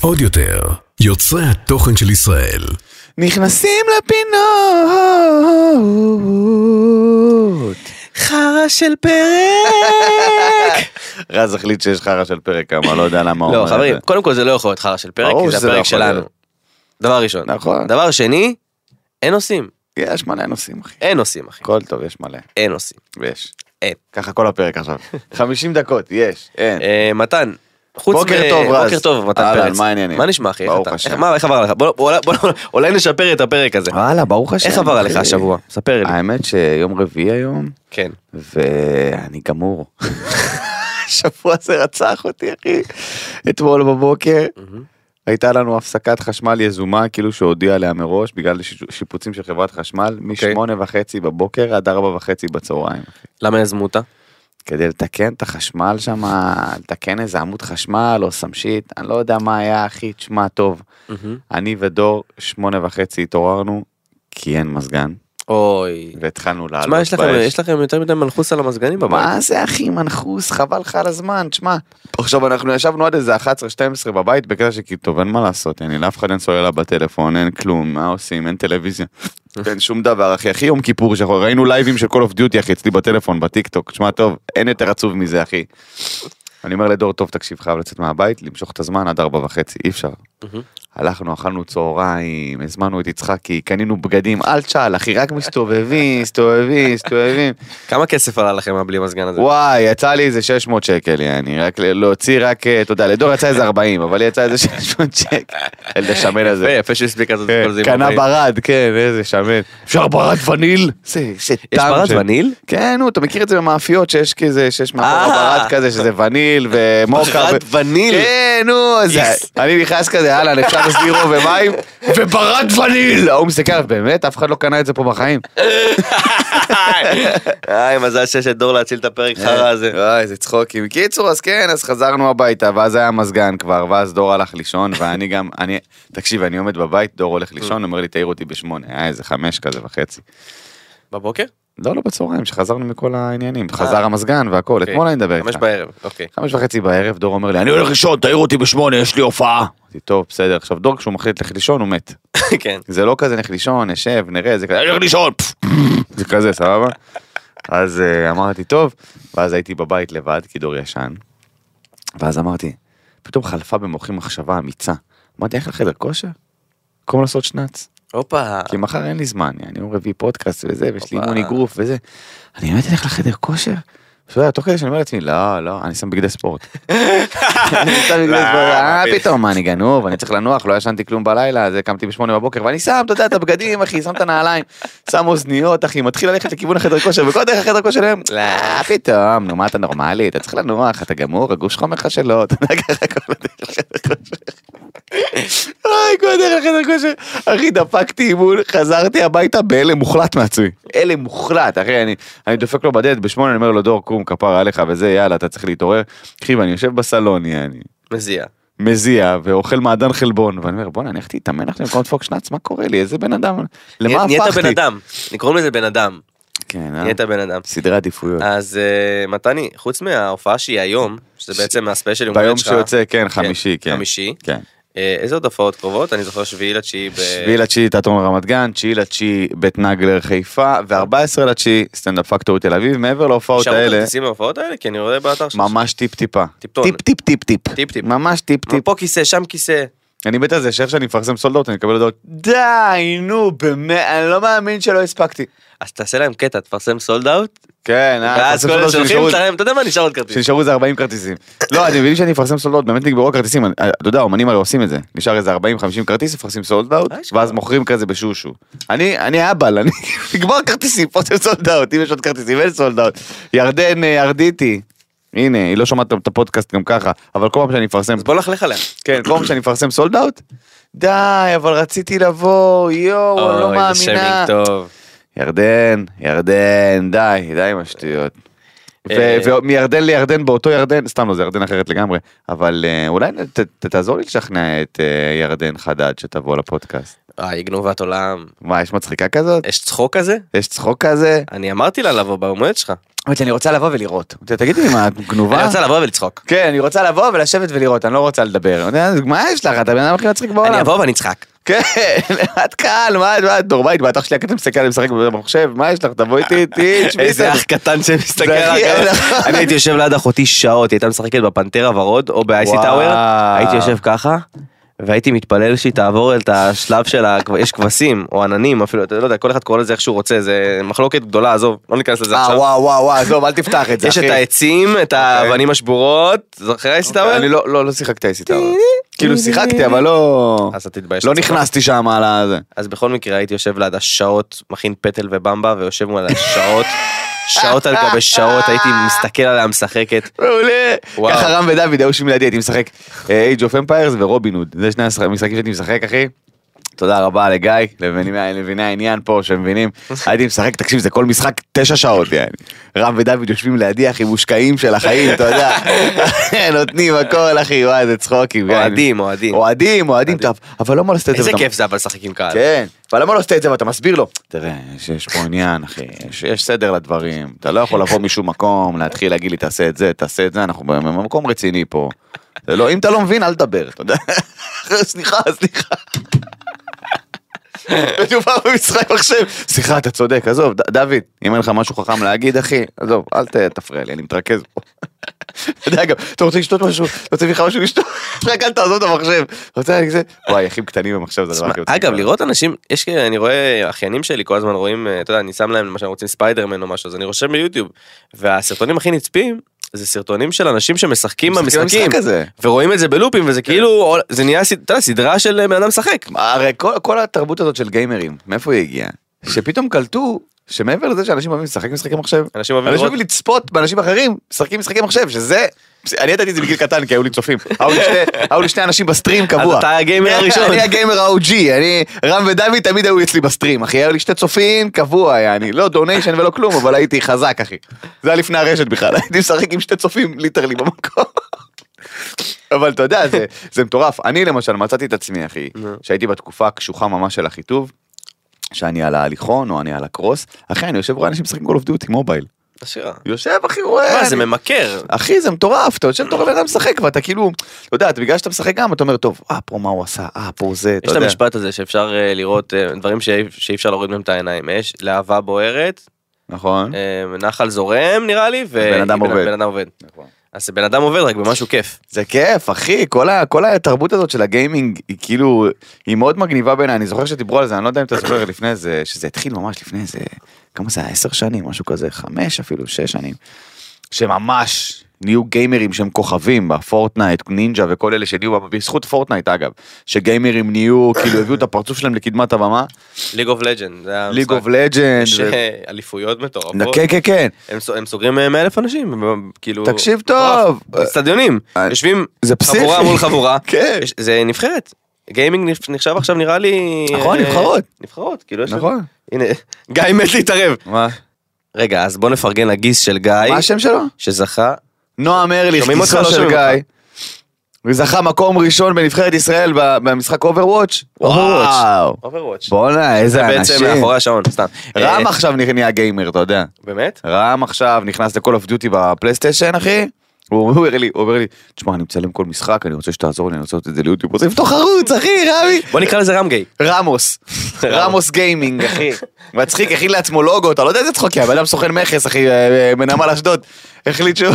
עוד יותר, יוצרי התוכן של ישראל. נכנסים לפינות. חרא של פרק! רז החליט שיש חרא של פרק כמה, לא יודע למה הוא לא אומר את חברים. קודם כל זה לא יכול להיות חרא של פרק, כי זה לא הפרק שלנו. דבר ראשון. נכון. דבר שני, אין נושאים. יש מלא נושאים אחי. אין נושאים אחי. הכל טוב, יש מלא. אין נושאים. ויש. אין. ככה כל הפרק עכשיו. 50 דקות, יש, אין. אה, מתן. חוץ בוקר טוב, רז. בוקר טוב מתן אהלן, פרץ. מה העניינים? מה נשמע אחי? ברוך? השם. איך- מה איך עבר עליך? בוא- בוא- בוא- בוא- אולי נשפר את הפרק הזה. וואלה, ברוך השם. איך עבר עליך. השבוע? ספר לי. האמת שיום רביעי היום, כן. ואני גמור. השבוע זה רצח אותי אחי. אתמול בבוקר הייתה לנו הפסקת חשמל יזומה כאילו שהודיע עליה מראש בגלל שיפוצים של חברת חשמל משמונה וחצי בבוקר עד ארבע וחצי בצהריים. למה יזמו אותה? כדי לתקן את החשמל שם, לתקן איזה עמוד חשמל או סמשית, אני לא יודע מה היה אחי, תשמע טוב. אני ודור שמונה וחצי התעוררנו כי אין מזגן אוי. והתחלנו לעלות תשמע, יש לכם-. יש לכם יותר מדי מנחוס על המזגנים בבית. מה זה אחי מנחוס חבל לך על הזמן תשמע עכשיו אנחנו ישבנו עד איזה 11-12 בבית בקטע שכאילו טוב אין מה לעשות אין לי לאף אחד אין סוללה בטלפון אין כלום מה עושים אין טלוויזיה. אין שום דבר אחי הכי יום כיפור שאנחנו ראינו לייבים של Call of Duty אחי אצלי בטלפון בטיק טוק תשמע טוב אין יותר עצוב מזה אחי. אני אומר לדור טוב תקשיב חייב לצאת מהבית למשוך את הזמן עד ארבע וחצי אי אפשר. הלכנו אכלנו צהריים הזמנו את יצחקי קנינו בגדים אל תשאל אחי רק מסתובבים מסתובבים מסתובבים. כמה כסף עלה לכם הבלי מזגן הזה? וואי, יצא לי איזה 600 שקל, יעני, רק להוציא רק, אה, אתה יודע, לדור יצא איזה 40, אבל יצא איזה 600 שקל. תשמן יפה, הזה. יפה שהספיק לעשות את כן, כל זה. קנה. ברד, כן, איזה שמן. אפשר ברד וניל? יש ברד וניל? כן, נו, אתה מכיר את זה במאפיות שיש כזה, שיש מאחור אה. ברד כזה, שזה וניל ומוקה. ברד וניל. כן, נו. אני נכנס כזה, אהלן, אפשר לסבירו ומים, וברד וניל! ההוא מסתכל עליו, באמת? אף אחד לא קנה את זה פה בחיים. איי, מזל שיש את דור להציל את הפרק חרא הזה. וואי, איזה צחוקים. קיצור, אז כן, אז חזרנו הביתה, ואז היה מזגן כבר, ואז דור הלך לישון, ואני גם, אני, תקשיב, אני עומד בבית, דור הולך לישון, אומר לי, תעיר אותי בשמונה, היה איזה חמש כזה וחצי. בבוקר? לא, לא בצהריים, שחזרנו מכל העניינים, חזר המזגן והכל, אוקיי. אתמול אני מדבר חמש איתך. בערב, אוקיי. חמש וחצי בערב, דור אומר לי, אני הולך לישון, תעיר אותי בשמונה, יש לי הופעה. אמרתי, טוב, בסדר, עכשיו דור כשהוא מחליט ללכת לישון, הוא מת. כן. זה לא כזה נלך לישון, נשב, נראה, זה כזה, אני הולך לישון, זה כזה, סבבה? אז אה, אמרתי, טוב, ואז הייתי בבית לבד, כי דור ישן, ואז אמרתי, פתאום חלפה במוחי מחשבה אמיצה. אמרתי, איך לחדר כושר? במקום לעשות שנץ. הופה. כי מחר אין לי זמן, אני יום רביעי פודקאסט וזה, ויש לי. אימון אגרוף וזה. אני באמת אלך לחדר כושר? יודע, תוך כדי שאני אומר לעצמי, לא, לא, אני שם בגדי ספורט. אני שם בגדי ספורט, אה, פתאום, מה, אני גנוב, אני צריך לנוח, לא ישנתי כלום בלילה, אז קמתי בשמונה בבוקר, ואני שם, אתה יודע, את הבגדים, אחי, שם את הנעליים, שם אוזניות, אחי, מתחיל ללכת לכיוון החדר כושר, וכל דרך החדר כושר היום, לא, פתאום, נו, מה אתה נורמלי, אתה צריך לנוח, אתה גמור, הגוף שלך אומר לך שלא, אתה יודע, ככה כל הדרך לחדר כושר. אוי, כל הדרך לחדר כושר. אחי, דפקתי אימון, חזרתי הביתה בהלם מוחלט מעצמי. הלם מוחלט, אחי, אני דופק לו בדלת בשמונה, אני אומר לו, דור, קום, כפרה עליך וזה, יאללה, אתה צריך להתעורר. אחי, ואני יושב בסלון, אני מזיע. מזיע ואוכל מעדן חלבון, ואני אומר, בואנה, אני הולך להתאמן עכשיו במקום לדפוק שנץ, מה קורה לי? איזה בן אדם? למה נהיית הפכתי? בן אדם. קוראים לזה בן אדם. כן, אה? נהיית בן אדם. סדרי עדיפויות. אז אה, מתני, חוץ מההופעה שהיא היום, שזה בעצם הספיישל יום ביום. שיוצא, כן, חמישי, כן. חמישי. כן. אה, איזה עוד הופעות קרובות? אני זוכר שביעי לתשיעי ב... שביעי לתשיעי תיאטרון רמת גן, תשיעי לתשיעי בית נגלר חיפה, ו-14 לתשיעי סטנדאפ פקטורי תל אביב, מעבר להופעות נשארו האלה, כרטיסים להופעות האלה? כי אני רואה באתר שלך. ממש טיפ טיפה. טיפ טיפ טיפ טיפ. טיפ טיפ. ממש טיפ טיפ. פה כיסא, שם כיסא. אני מת על זה שאיך שאני מפרסם sold out ות אני מקבל הודעות די נו באמת אני לא מאמין שלא הספקתי. אז תעשה להם קטע, תפרסם sold out, כן, אה, ואז מפרסם כל אלה שולחים אתה יודע מה, נשאר עוד כרטיס. שנשארו איזה 40 כרטיסים. לא, אתם מבינים שאני מפרסם sold out ות, באמת נגמרו הכרטיסים, אני- אתה יודע, אומנים הרי עושים את זה. נשאר איזה 40-50 כרטיס, מפרסים sold out, אה. ואז מוכרים כזה בשושו. אני, אני אבא, אני, נגמר כרטיסים, מפרסם sold out, אם יש עוד כרטיסים, אין sold out. ירדן אה, ארדיטי, הנה, היא לא שומעת את הפודקאסט גם ככה, אבל כל פעם שאני מפרסם, אז בוא נלכלך עליה. כן, כל פעם שאני מפרסם sold out, די, אבל רציתי לבוא, יואו, אני לא מאמינה. ירדן, ירדן, די, די עם השטויות. ו- אה, ומירדן לירדן באותו ירדן, סתם לא, זה ירדן אחרת לגמרי, אבל אה, אולי תעזור לי לשכנע את אה, ירדן חדד שתבוא לפודקאסט. אה, היא גנובת עולם. מה, יש מצחיקה כזאת? יש צחוק כזה? יש צחוק כזה? אני אמרתי לה לבוא ביום הולדת שלך. אמרתי, אני רוצה לבוא ולראות. תגידי מה, את גנובה? אני רוצה לבוא ולצחוק. כן, אני רוצה לבוא ולשבת ולראות, אני לא רוצה לדבר. מה יש לך? אתה הבן אדם הכי מצחיק בעולם. אני אבוא ואני אצחק. כן, את קהל, מה את, נורמלית, בטח שלי אתה מסתכל, אני משחק במחשב, מה יש לך, תבואי איתי, תשמעי איזה. אח קטן שמסתכל על. נכון. אני הייתי יושב ליד אחותי שעות, היא הייתה משחקת בפנתרה ורוד או באייסי. טאוור, הייתי יושב ככה. והייתי מתפלל שהיא תעבור את השלב של ה... יש כבשים או עננים אפילו, אתה לא יודע, כל אחד קורא לזה איך שהוא רוצה, זה מחלוקת גדולה, עזוב, לא ניכנס לזה אה, עכשיו. וואו, וואו, וואו, עזוב, אל תפתח את זה, יש. את העצים, את האבנים השבורות, זוכר אייסי טאוור? אני לא, לא, לא שיחקתי אייסי טאוור. כאילו שיחקתי, אבל לא... אז אתה תתבייש. לא. נכנסתי שם על הזה. אז בכל מקרה הייתי יושב לידה שעות, מכין פטל ובמבה, ויושב מולה שעות, שעות על גבי שעות, הייתי מסתכל עליה משחקת. מעולה. ככה רם ודוד היו לידי, הייתי משחק אה, Age of Empires ורובין הוד. זה שני המשחקים שהייתי משחק, אחי. תודה רבה לגיא, למביני העניין פה שמבינים. הייתי משחק, תקשיב, זה כל משחק תשע שעות, יעני. רם ודוד יושבים לידי, אחי, מושקעים של החיים, אתה יודע. נותנים הכל, אחי, וואי, זה צחוקים. אוהדים, אוהדים. אוהדים, אוהדים, אבל למה לא עשית את זה? איזה כיף זה אבל לשחק עם קהל. כן, אבל למה לא עשית את זה ואתה מסביר לו? תראה, יש, פה עניין, אחי, יש, סדר לדברים, אתה לא יכול לבוא משום מקום, להתחיל להגיד לי תעשה את זה, תעשה את זה, אנחנו במקום רציני פה. לא, אם אתה לא מבין, אל תדבר, אתה יודע. סליחה, סליחה. מדובר במשחק מחשב. סליחה, אתה צודק, עזוב, דוד, אם אין לך משהו חכם להגיד, אחי, עזוב, אל תפריע לי, אני מתרכז פה. אתה יודע גם, אתה רוצה לשתות משהו, אתה רוצה לך משהו לשתות, רק אל תעזוב את המחשב. רוצה להגיד זה, וואי, אחים קטנים במחשב זה הדבר הכי אגב. לראות אנשים, יש כאלה, אני רואה, אחיינים שלי כל הזמן רואים, אה, אתה יודע, אני שם להם למשל רוצים ספיידרמן או משהו, אז אני רושם ביוטיוב, והסרטונים הכי נצפים, זה סרטונים של אנשים שמשחקים משחקים במשחקים. ורואים את זה בלופים, וזה כאילו, זה נהיה, סדרה של בן אדם משחק. הרי כל, כל התרבות הזאת של גיימרים, מאיפה היא הגיעה? שפתאום קלטו שמעבר לזה שאנשים אוהבים לשחק משחקי מחשב, אנשים אוהבים לראות, לצפות באנשים אחרים משחקים משחקי מחשב, שזה... אני ידעתי את זה בגיל קטן כי היו לי צופים, היו לי שתי- היו לי שני אנשים בסטרים קבוע. אז אתה הגיימר הראשון. אני הגיימר ה-OG, אני, רם ודוד תמיד היו אצלי בסטרים, אחי, היו לי שתי צופים קבוע, אני, לא דוניישן ולא כלום, אבל הייתי חזק, אחי. זה היה לפני הרשת בכלל, הייתי משחק עם שתי צופים ליטרלי במקום. אבל אתה יודע, זה, זה מטורף. אני למשל מצאתי את עצמי, אחי, נו. שהייתי בתקופה הקשוחה ממש של החיטוב, שאני על ההליכון או אני על הקרוס, אחי, אני יושב רואה אנשים משחקים Call of Duty מובייל. אשכרה. יושב, אחי, רואה. מה, זה אני- ממכר. אחי זה מטורף אתה יושב אתה רואה בן אדם משחק ואתה כאילו אתה יודע בגלל שאתה משחק גם אתה אומר טוב אה פה מה הוא עשה אה פה זה יש את. המשפט הזה שאפשר אה, לראות אה, דברים שאי שאי אפשר להוריד מהם את העיניים. יש להבה בוערת, נכון. אה, נחל זורם נראה לי, בן אדם עובד. אז בן אדם עובד רק במשהו כיף. זה כיף אחי כל ה- כל התרבות הזאת של הגיימינג היא כאילו היא מאוד מגניבה בעיניי אני זוכר שדיברו על זה אני לא יודע אם אתה זוכר לפני זה שזה התחיל ממש לפני זה כמה זה היה עשר שנים משהו כזה חמש אפילו שש שנים. שממש נהיו גיימרים שהם כוכבים בפורטנייט נינג'ה וכל אלה שנהיו בזכות פורטנייט אגב שגיימרים נהיו כאילו הביאו את הפרצוף שלהם לקדמת הבמה League of Legends. League of Legends. יש אה, אליפויות מטורפות. כן כן כן הם סו- הם סוגרים 100 אלף אנשים. הם, כאילו. תקשיב. טוב. אצטדיונים. אה, יושבים. חבורה מול חבורה. כן. זה נבחרת. גיימינג נחשב עכשיו נראה לי... נכון, אה, נבחרות. נבחרות. כאילו יש... נכון. הנה, גיא מת להתערב. מה רגע, אז בוא נפרגן לגיס של גיא. מה השם שלו? שזכה. נועם ארליך, גיסו לא של גיא. הוא זכה מקום ראשון בנבחרת ישראל במשחק Overwatch. וואו. Overwatch. בואנה איזה זה בעצם אנשים. מאחורי השעון, סתם. רם אה, עכשיו נהיה גיימר אתה יודע. באמת? רם עכשיו נכנס ל-call of duty בפלייסטיישן אחי. הוא אומר לי, הוא אומר לי, תשמע אני מצלם כל משחק אני רוצה שתעזור לי אני רוצה לעשות את זה ליוטיוב. רוצה לפתוח ערוץ אחי, רמי. בוא נקרא לזה רם גיי. רמוס, רמוס גיימינג אחי, מצחיק הכין לעצמו לוגו, אתה לא יודע איזה צחוקי, הבן אדם סוכן מכס אחי, אה, אה, בנמל אשדוד, החליט שהוא,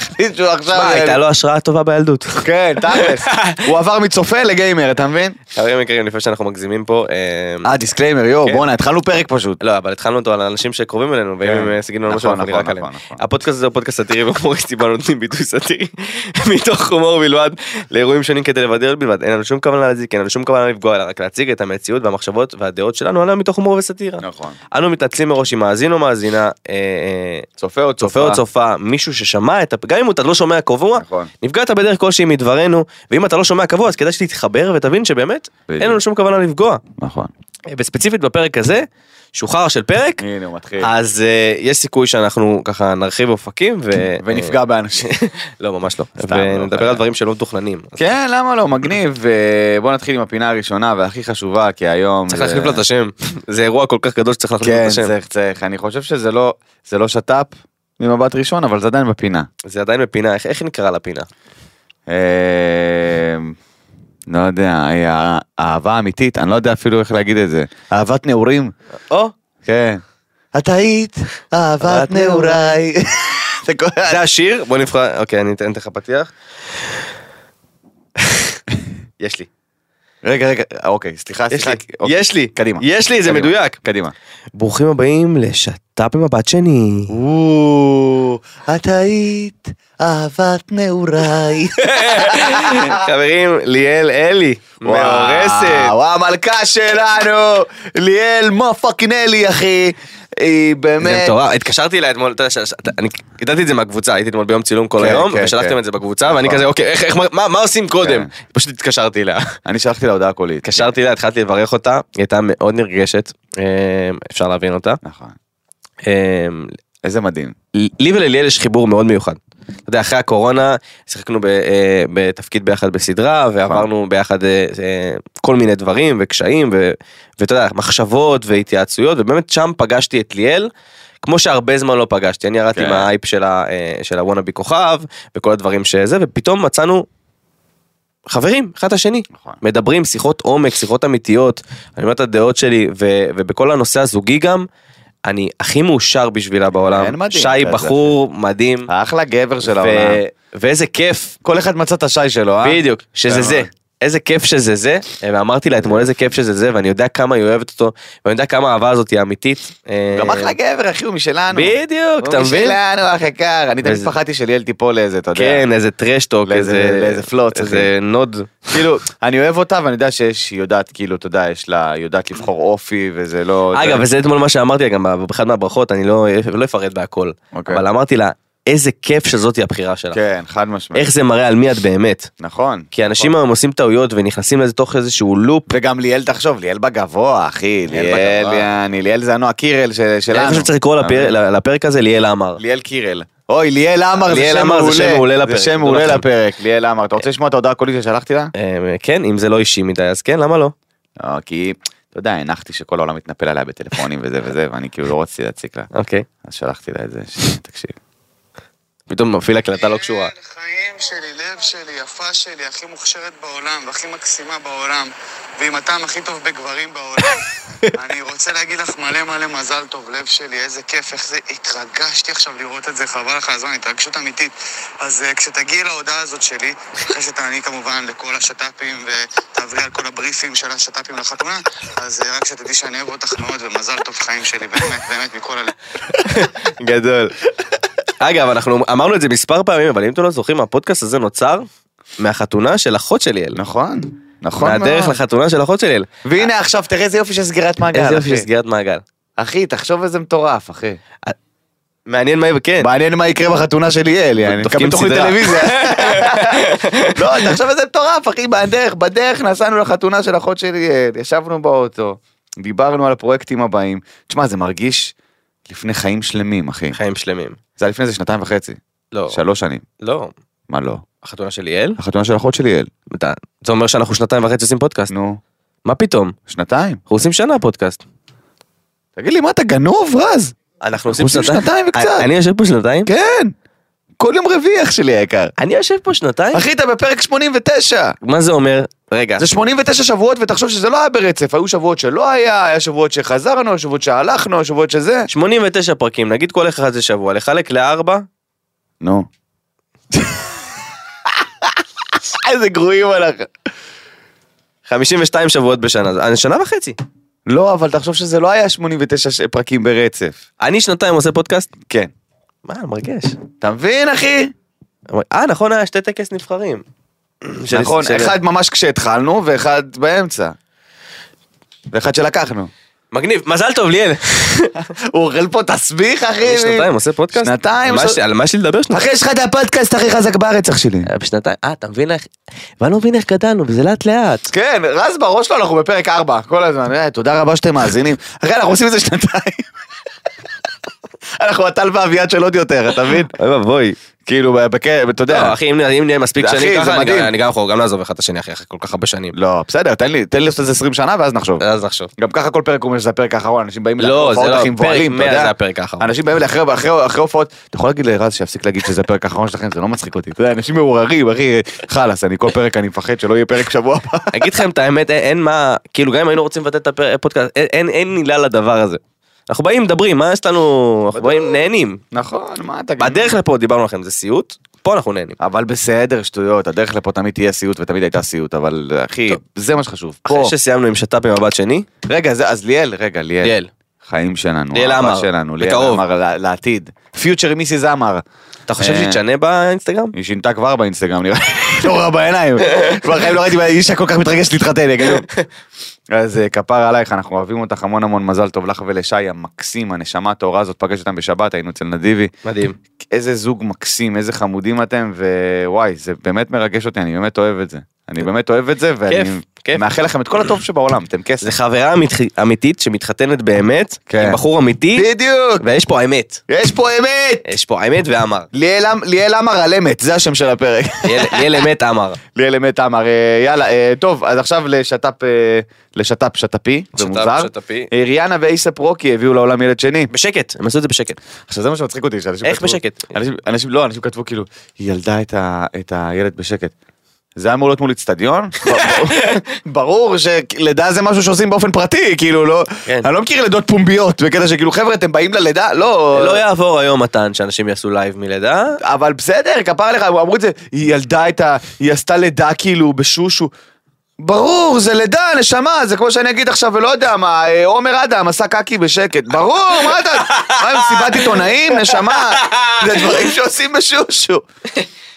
החליט שהוא עכשיו, מה, אה, הייתה לו השראה טובה בילדות. כן, תכלס, הוא עבר מצופה לגיימר, אתה מבין? חברים יקרים, לפני שאנחנו מגזימים פה, אה, אה, דיסקליימר, יואו, כן. בואנה, התחלנו פרק פשוט. לא, אבל התחלנו אותו על אנשים שקרובים אלינו, ואם כן. הם אה, יגידו לנו משהו, אנחנו נראה עליהם. נכון. הפודקאסט הזה הוא פודקאסט סאטירי והומוריסטי, בו נותנים ביטוי סאטירי, מתוך הומור בלבד, לאירועים שונים כדי לבדר בלבד. אין לנו שום כוונה להזיק, אין לנו שום כוונה לפגוע, אלא רק להציג את המציאות והמחשבות והדעות שלנו עליהם מתוך הומור וסאטירה. נכון. אנו מתנצלים מראש אם מאזין או מאזינה, אה, אה, צופה או צופה מישהו ששמע את, גם אם אתה לא שומע קבוע, נכון. נפגעת בדרך כלשהי מדברנו, ואם אתה לא שומע קבוע אז כדאי שתתחבר ותבין שבאמת בדיוק. אין לנו שום כוונה לפגוע. נכון. אה, וספציפית בפרק הזה, שהוא חרא של פרק, הנה הוא מתחיל. אז אה, יש סיכוי שאנחנו ככה נרחיב אופקים ו... ונפגע באנשים. לא, ממש לא. לא, ונדבר חלילה. על דברים שלא מתוכננים. כן, למה לא, מגניב. בוא נתחיל עם הפינה הראשונה והכי חשובה, כי היום... צריך להחליף לו את השם. זה אירוע כל כך גדול שצריך להחליף לו את כן, השם. צריך, צריך. אני חושב שזה לא, זה לא שת"פ, ממבט ראשון, אבל זה עדיין בפינה. זה עדיין בפינה, איך- איך נקרא לפינה? אה, לא יודע, אה, אהבה אמיתית, אני לא יודע אפילו איך להגיד את זה. אהבת נעורים? או, כן. את היית אהבת נעוריי. זה השיר, בוא נבחר, אוקיי, אני אתן לך פתיח. יש לי, רגע, רגע, אוקיי, סליחה, יש סליחה. לי, אוקיי, יש לי, קדימה. יש לי, זה קדימה. מדויק. קדימה. ברוכים הבאים לשת"פ במבט שני. את היית אהבת נעוריי. חברים, ליאל אלי, מאורסת. וואו, המלכה שלנו, ליאל מופקינג אלי, אחי. היא זה באמת... מטורף, התקשרתי אליה אתמול, אתה יודע, אני ידעתי את זה מהקבוצה, הייתי אתמול ביום צילום כל כן, היום, כן, ושלחתם כן. את זה בקבוצה, ואני נכון. כזה, אוקיי, מה- עושים קודם? פשוט התקשרתי אליה. אני שלחתי לה הודעה קולית. התקשרתי אליה, התחלתי לברך אותה, היא הייתה מאוד נרגשת, אה, אפשר להבין אותה. נכון. אה, איזה מדהים. לי ולליאל יש חיבור מאוד מיוחד. אתה יודע, אחרי הקורונה שיחקנו ב, אה, בתפקיד ביחד בסדרה ועברנו ביחד אה, אה, כל מיני דברים וקשיים ואתה יודע, מחשבות והתייעצויות ובאמת שם פגשתי את ליאל. כמו שהרבה זמן לא פגשתי, אני ירדתי כן. מהאייפ של, הוואנאבי כוכב וכל הדברים שזה ופתאום מצאנו חברים אחד השני נכון. מדברים שיחות עומק שיחות אמיתיות אני אומר את הדעות שלי ו, ובכל הנושא הזוגי גם אני הכי מאושר בשבילה בעולם שי בחור מדהים אחלה גבר של העולם. ואיזה כיף כל אחד מצא את ה-she שלו, אה? בדיוק שזה כן, זה מאוד. איזה כיף שזה זה ואמרתי לה אתמול איזה כיף שזה זה ואני יודע כמה היא אוהבת אותו ואני יודע כמה האהבה הזאת היא אמיתית. גם אה, אחלה גבר, אחי, הוא משלנו. בדיוק אתה הוא מבין? משלנו, אח יקר. אני תמיד פחדתי שליאל תיפול לאיזה, אתה יודע. כן איזה טרשטוק איזה פלוץ, איזה נוד כאילו, אני אוהב אותה ואני יודע שיש, היא יודעת, כאילו, אתה יודע, יש לה, היא יודעת לבחור אופי וזה לא... אגב זה- וזה אתמול מה שאמרתי לה גם באחת מהברכות אני לא לא אפרט בהכל אוקיי. אבל אמרתי לה איזה כיף שזאתי הבחירה שלך כן, חד משמעית. איך זה מראה על מי את באמת נכון. כי אנשים היום עושים טעויות ונכנסים לזה תוך איזשהו לופ וגם ליאל, תחשוב, ליאל בגבוה, אחי. ליאל. יעני, ליאל זה הנועה קירל של- שלנו. אני חושב שצריך לקרוא לפר- לפרק הזה ליאל עמר. ליאל קירל. אוי, ליאל עמר זה שם עמר זה שם מעולה לפרק, זה שם מעולה. לפרק, ליאל עמר. אתה רוצה לשמוע את ההודעה הקולית ששלחתי לה? אה, כן אם זה לא אישי מדי אז כן למה לא. לא, כי, אתה יודע, הנחתי שכל העולם מתנפל עליה בטלפונים וזה וזה, ואני כאילו לא רציתי להציק לה. אוקיי. אז שלחתי לה את זה, תקשיב. פתאום מפעיל הקלטה לא קשורה. חיים שלי, לב שלי, יפה שלי, הכי מוכשרת בעולם והכי מקסימה בעולם ועם הטעם הכי טוב בגברים בעולם. אני רוצה להגיד לך מלא מלא מזל טוב, לב שלי, איזה כיף, איך זה, התרגשתי עכשיו לראות את זה, חבל לך הזמן, התרגשות אמיתית. אז uh, כשתגיעי להודעה הזאת שלי, אחרי שתעני כמובן לכל השת"פים ותעברי על כל הבריפים של השת"פים לחתונה, אז uh, רק שתדעי שאני אוהב אותך מאוד ומזל טוב חיים שלי, באמת, באמת מכל הלב. גדול. אגב אנחנו אמרנו את זה מספר פעמים אבל אם אתם לא זוכרים הפודקאסט הזה נוצר מהחתונה של אחות של ליאל. נכון, נכון מהדרך מאוד. לחתונה של אחות של ליאל. והנה עכשיו תראה איזה יופי של סגירת מעגל, איזה יופי של. סגירת מעגל. אחי, תחשוב איזה מטורף, אחי. מעניין מה כן. מעניין מה יקרה בחתונה של ליאל, יעני, נקבל תוכנית. טלוויזיה. לא, תחשוב איזה מטורף, אחי, בדרך, בדרך נסענו לחתונה של אחות של ליאל, ישבנו באוטו, דיברנו על הפרויקטים הבאים. תשמע, זה מרגיש לפני חיים שלמים, אחי. חיים שלמים. זה היה לפני איזה שנתיים וחצי, לא. שלוש שנים. לא. מה לא? החתונה של ליאל? החתונה של אחות של ליאל. אתה- זה אומר שאנחנו שנתיים וחצי עושים פודקאסט. נו, מה פתאום? שנתיים. אנחנו עושים שנה פודקאסט. תגיד לי, מה אתה גנוב, רז? אנחנו עושים עושים שנתיים. וקצת. אני- אני יושב פה שנתיים? כן. כל יום רביעי, אח שלי היקר. אני יושב פה שנתיים? אחי, אתה בפרק 89. מה זה אומר? רגע. זה 89 שבועות, ותחשוב שזה לא היה ברצף, היו שבועות שלא היה, היה שבועות שחזרנו, שבועות שהלכנו, שבועות שזה. 89 פרקים, נגיד כל אחד זה שבוע, לחלק לארבע, נו. איזה גרועים אנחנו. 52 שבועות בשנה, זה- שנה וחצי. לא, אבל תחשוב שזה לא היה 89 ש- פרקים ברצף. אני שנתיים עושה פודקאסט? כן. מה, מרגש. אתה מבין, אחי? אה, נכון, היה שתי טקס נבחרים. נכון, של- אחד ממש כשהתחלנו, ואחד באמצע. ואחד שלקחנו. מגניב, מזל טוב ליאל. הוא אוכל פה תסביך, אחי. שנתיים עושה פודקאסט? שנתיים, על מה יש לי לדבר שנתיים? אחי, יש לך את הפודקאסט הכי חזק בארץ, אח שלי. היה בשנתיים, אה, אתה מבין איך, ואני לא מבין איך גדלנו, וזה לאט לאט. כן, רז בראש שלו, אנחנו בפרק 4, כל הזמן. אה, תודה רבה שאתם מאזינים. אחי, אנחנו עושים את זה שנתיים. אנחנו הטל ואביעד של עוד יותר, אתה מבין? אוי ואבוי. כאילו, אתה יודע. לא, אחי, אם נהיה מספיק אחי, שנים זה ככה, אני. גם- אני גם יכול גם לעזוב אחד את השני אחי, אחרי כל כך הרבה שנים. לא, בסדר, תן לי, תן לי לעשות איזה 20 שנה ואז נחשוב. אז נחשוב. גם ככה כל פרק הוא אומר שזה הפרק האחרון, אנשים באים לא, זה להופעות לא, הכי פרק מבוהלים, אתה 100 יודע. זה הפרק האחרון. אנשים באים אחרי הופעות, אתה יכול להגיד לרז שיפסיק להגיד שזה הפרק האחרון שלכם, זה לא מצחיק אותי, אתה יודע, אנשים מעורערים, אחי, חלאס, אני כל פרק אני מפחד שלא יהיה פרק שבוע הבא. אגיד לכם את האמת, אין- מה, כאילו גם אם היינו רוצים לבטל את הפודקאסט, אין- עילה לדבר הזה. אנחנו באים, מדברים, מה יש לנו, אנחנו באים, נהנים. נכון, מה אתה... בדרך לפה דיברנו לכם, זה סיוט, פה אנחנו נהנים. אבל בסדר, שטויות, הדרך לפה תמיד תהיה סיוט ותמיד הייתה סיוט, אבל אחי. זה מה שחשוב. אחרי שסיימנו עם שת"פ במבט שני, רגע, אז ליאל, רגע, ליאל. ליאל, חיים שלנו, ליאל עמר, שלנו, ליאל. עמר ל- לעתיד. פיוטר מיסיס עמר. אתה חושב אה, שהיא תשנה באינסטגרם? היא שינתה כבר באינסטגרם, נראה לי, לא רואה בעיניים. כבר חיים לא ראיתי אישה כל כך מתרגשת להתחתן, יגידו. אז אה, כפר עלייך, אנחנו אוהבים אותך המון המון מזל טוב לך ולשי המקסים, הנשמה הטהורה הזאת, פגש אותם בשבת, היינו אצל נדיבי. מדהים. איזה זוג מקסים, איזה חמודים אתם, ווואי, זה באמת מרגש אותי, אני באמת אוהב את זה. אני באמת אוהב את זה, ואני כיף. מאחל לכם את כל הטוב שבעולם, אתם כסף. זה חברה אמית- אמיתית שמתחתנת באמת, כן. עם בחור אמיתי, בדיוק, ויש פה האמת. יש פה אמת! יש פה האמת ואמר. ליאל עמ- ליאל עמר על אמת, זה השם של הפרק. ליאל אמת אמר. ליאל אמת עמר, אה, יאללה, אה, טוב, אז עכשיו לשת"פ, אה, לשת"פ שת"פי, זה שת"פ, מוזר. שת"פי. אה, ריאנה ואייסאפ רוקי הביאו לעולם ילד שני. בשקט, הם עשו את זה בשקט. עכשיו זה מה שמצחיק אותי, שאנשים איך בשקט? אנשים, לא, אנשים כתבו כאילו, היא ילדה את הילד בשקט. זה היה אמור להיות מול אצטדיון? ברור שלידה זה משהו שעושים באופן פרטי, כאילו לא, כן. אני לא מכיר לידות פומביות, בקטע שכאילו חבר'ה אתם באים ללידה, לא, לא יעבור היום מתן שאנשים יעשו לייב מלידה. אבל בסדר, כפרה עליך, אמרו את זה, היא ילדה את ה... היא עשתה לידה כאילו בשושו. ברור, זה לידה, נשמה, זה כמו שאני אגיד עכשיו, ולא יודע מה, אה, עומר אדם עשה קקי בשקט. ברור, מה אתה... מה, מסיבת עיתונאים, נשמה? זה דברים שעושים בשושו.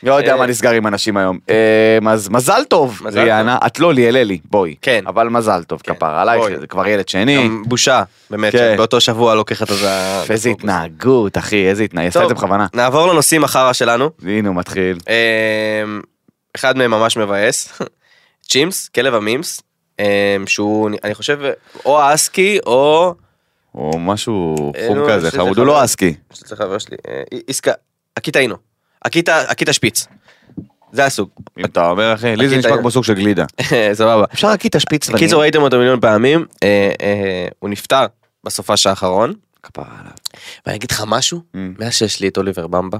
לא יודע מה נסגר עם אנשים היום. אה, אז מזל טוב, ריאנה. את לא ליאל אלי, בואי. כן. אבל מזל טוב, כפר עלייך, בואי. זה כבר ילד שני. בושה, באמת, כן. שבאותו שבוע לוקחת את זה. איזה התנהגות, אחי, איזה התנהגות. עשתה את זה בכוונה. נעבור לנושאים החרא שלנו. הנה הוא מתחיל. אמ, אחד מהם ממש מבאס. צ'ימס, כלב המימס, שהוא, אני חושב, או האסקי או... או משהו אה, חום נו, כזה, חמוד. הוא לא אסקי. אצל חבר שלי, אה, איסקה, אקיטה אינו. אקיטה, אקיטה שפיץ. זה הסוג. אם אתה אומר אחי, לי זה נשמע כמו סוג של גלידה. סבבה. אפשר להקיא את השפיץ בקיצור ראיתם אותו מיליון פעמים, אה, אה, הוא נפטר בסופש האחרון. כפרה עליו. ואני אגיד לך משהו, Mm. מאז שיש לי את אוליבר במבה,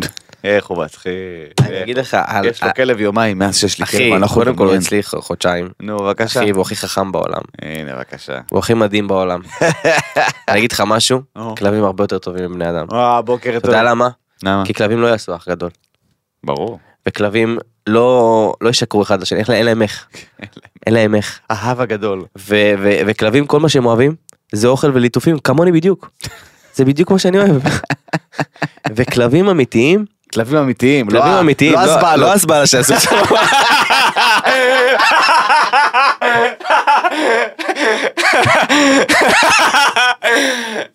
איך הוא מצחיק. אני אגיד לך, יש לו כלב יומיים מאז שיש לי אחי, כלב, יכול קודם כל הוא. אצלי חודשיים. נו בבקשה. אחי, והוא הכי חכם בעולם. הנה בבקשה. הוא הכי מדהים בעולם. אני אגיד לך משהו. כלבים הרבה יותר טובים מבני אדם. אה בוקר אתה טוב. יודע למה? למה? כי כלבים לא יעשו אח גדול. ברור. וכלבים לא לא ישקרו אחד לשני, אין להם- איך. אין להם איך. אהב הגדול. וכלבים כל מה שהם אוהבים זה אוכל וליטופים כמוני בדיוק. זה בדיוק מה שאני אוהב. וכלבים אמיתיים, כלבים אמיתיים. לא כלבים אמיתיים, לא לא הסבלות. לא שעשו שם.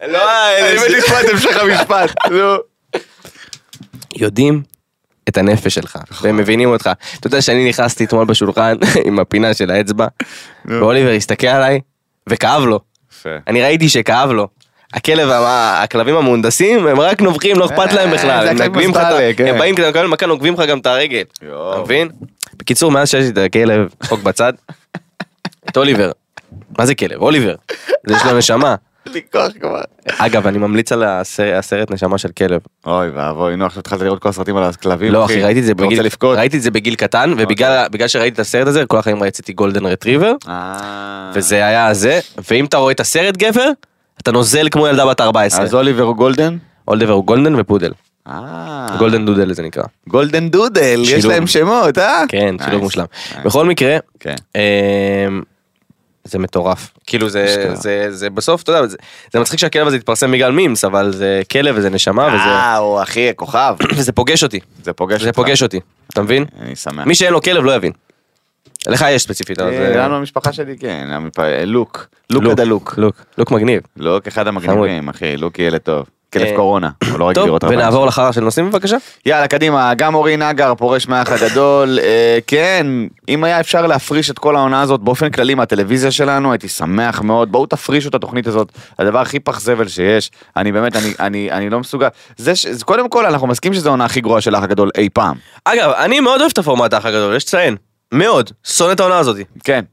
לא אני מת לשמוע את המשך המשפט. נו. יודעים את הנפש שלך והם מבינים אותך. אתה יודע שאני נכנסתי אתמול בשולחן עם הפינה של האצבע ואוליבר הסתכל עליי וכאב לו. אני ראיתי שכאב לו. הכלב, הכלבים המהונדסים הם רק נובחים לא אכפת להם אה, בכלל, זה הם הכלב נוגבים לך. הם באים כדי לקבל מכה נוגבים לך גם את הרגל. אתה מבין? בקיצור מאז שיש לי את הכלב, חוק בצד, את אוליבר, מה זה כלב? אוליבר, זה יש לו נשמה. אין לי כוח כבר. אגב אני ממליץ על הסרט, נשמה של כלב. אוי ואבוי, נו עכשיו התחלת לראות כל הסרטים על הכלבים. לא אחי ראיתי את זה בגיל? ראיתי את זה בגיל קטן ובגלל בגלל שראיתי את הסרט הזה כל החיים רציתי גולדן רטריבר אה. וזה היה זה ואם אתה רואה את הסרט גבר אתה נוזל כמו ילדה בת 14. אז אוליבר הוא גולדן? אוליבר הוא גולדן ופודל. אה. גולדן דודל זה נקרא. גולדן דודל, יש. להם שמות, אה? כן, שילוב מושלם. בכל מקרה, כן. אמ, זה מטורף. כאילו זה. זה, זה בסוף, אתה יודע, זה, זה מצחיק שהכלב הזה התפרסם בגלל מימס, אבל זה כלב וזה נשמה וזה, אה, הוא אחי, כוכב. וזה פוגש אותי. זה פוגש זה. פוגש אותי, אתה מבין? אני שמח. מי שאין לו כלב לא יבין. לך יש ספציפית, אבל אה, זה... לנו המשפחה שלי כן, המפ- לוק. לוק לוק, עד הלוק. לוק, לוק מגניב. לוק אחד המגניבים, אחי, לוק ילד טוב. כלב אה, קורונה, הוא לא רגיל טוב, לראות הרבה ונעבור לחרא של נושאים בבקשה. יאללה, קדימה, גם אורי נגר פורש מהאח הגדול. אה, כן, אם היה אפשר להפריש את כל העונה הזאת באופן כללי מהטלוויזיה שלנו, הייתי שמח מאוד. בואו תפרישו את התוכנית הזאת, הדבר הכי פח זבל שיש. אני באמת, אני, אני, אני לא מסוגל. זה ש... קודם כל, אנחנו מסכימים שזו העונה הכי גרועה של האח הגדול אי פעם. אגב, אני מאוד אוהב את הפורמט האח הגדול, יש לציין. מאוד. שונא את העונה הזאת. כן.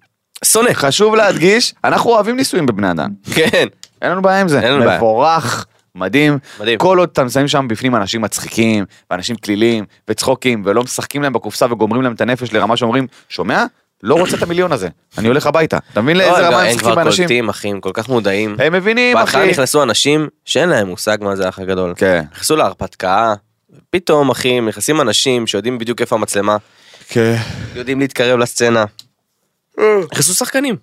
שונא. חשוב להדגיש, אנחנו אוהבים ניסויים בבני אדם. כן. אין לנו בעיה עם זה. אין לנו בעיה. מבורך, מדהים. מדהים. כל עוד אתם שמים שם בפנים אנשים מצחיקים, ואנשים כלילים, וצחוקים, ולא משחקים להם בקופסה וגומרים להם את הנפש לרמה שאומרים, שומע? לא רוצה את המיליון הזה, אני הולך הביתה. אתה מבין לאיזה לא, רמה הם הם משחקים כבר באנשים? קולטים, אחי, הם כל כך מודעים. הם מבינים, בהתחלה אחי. נכנסו אנשים שאין להם מושג מה זה האח הגדול. כן. נכנסו להרפתקה, פתאום אחי, נכנסים אנשים שיודעים בדיוק איפה המצלמה, כן. יודעים להתקרב לסצנה. נכנסו שחקנים.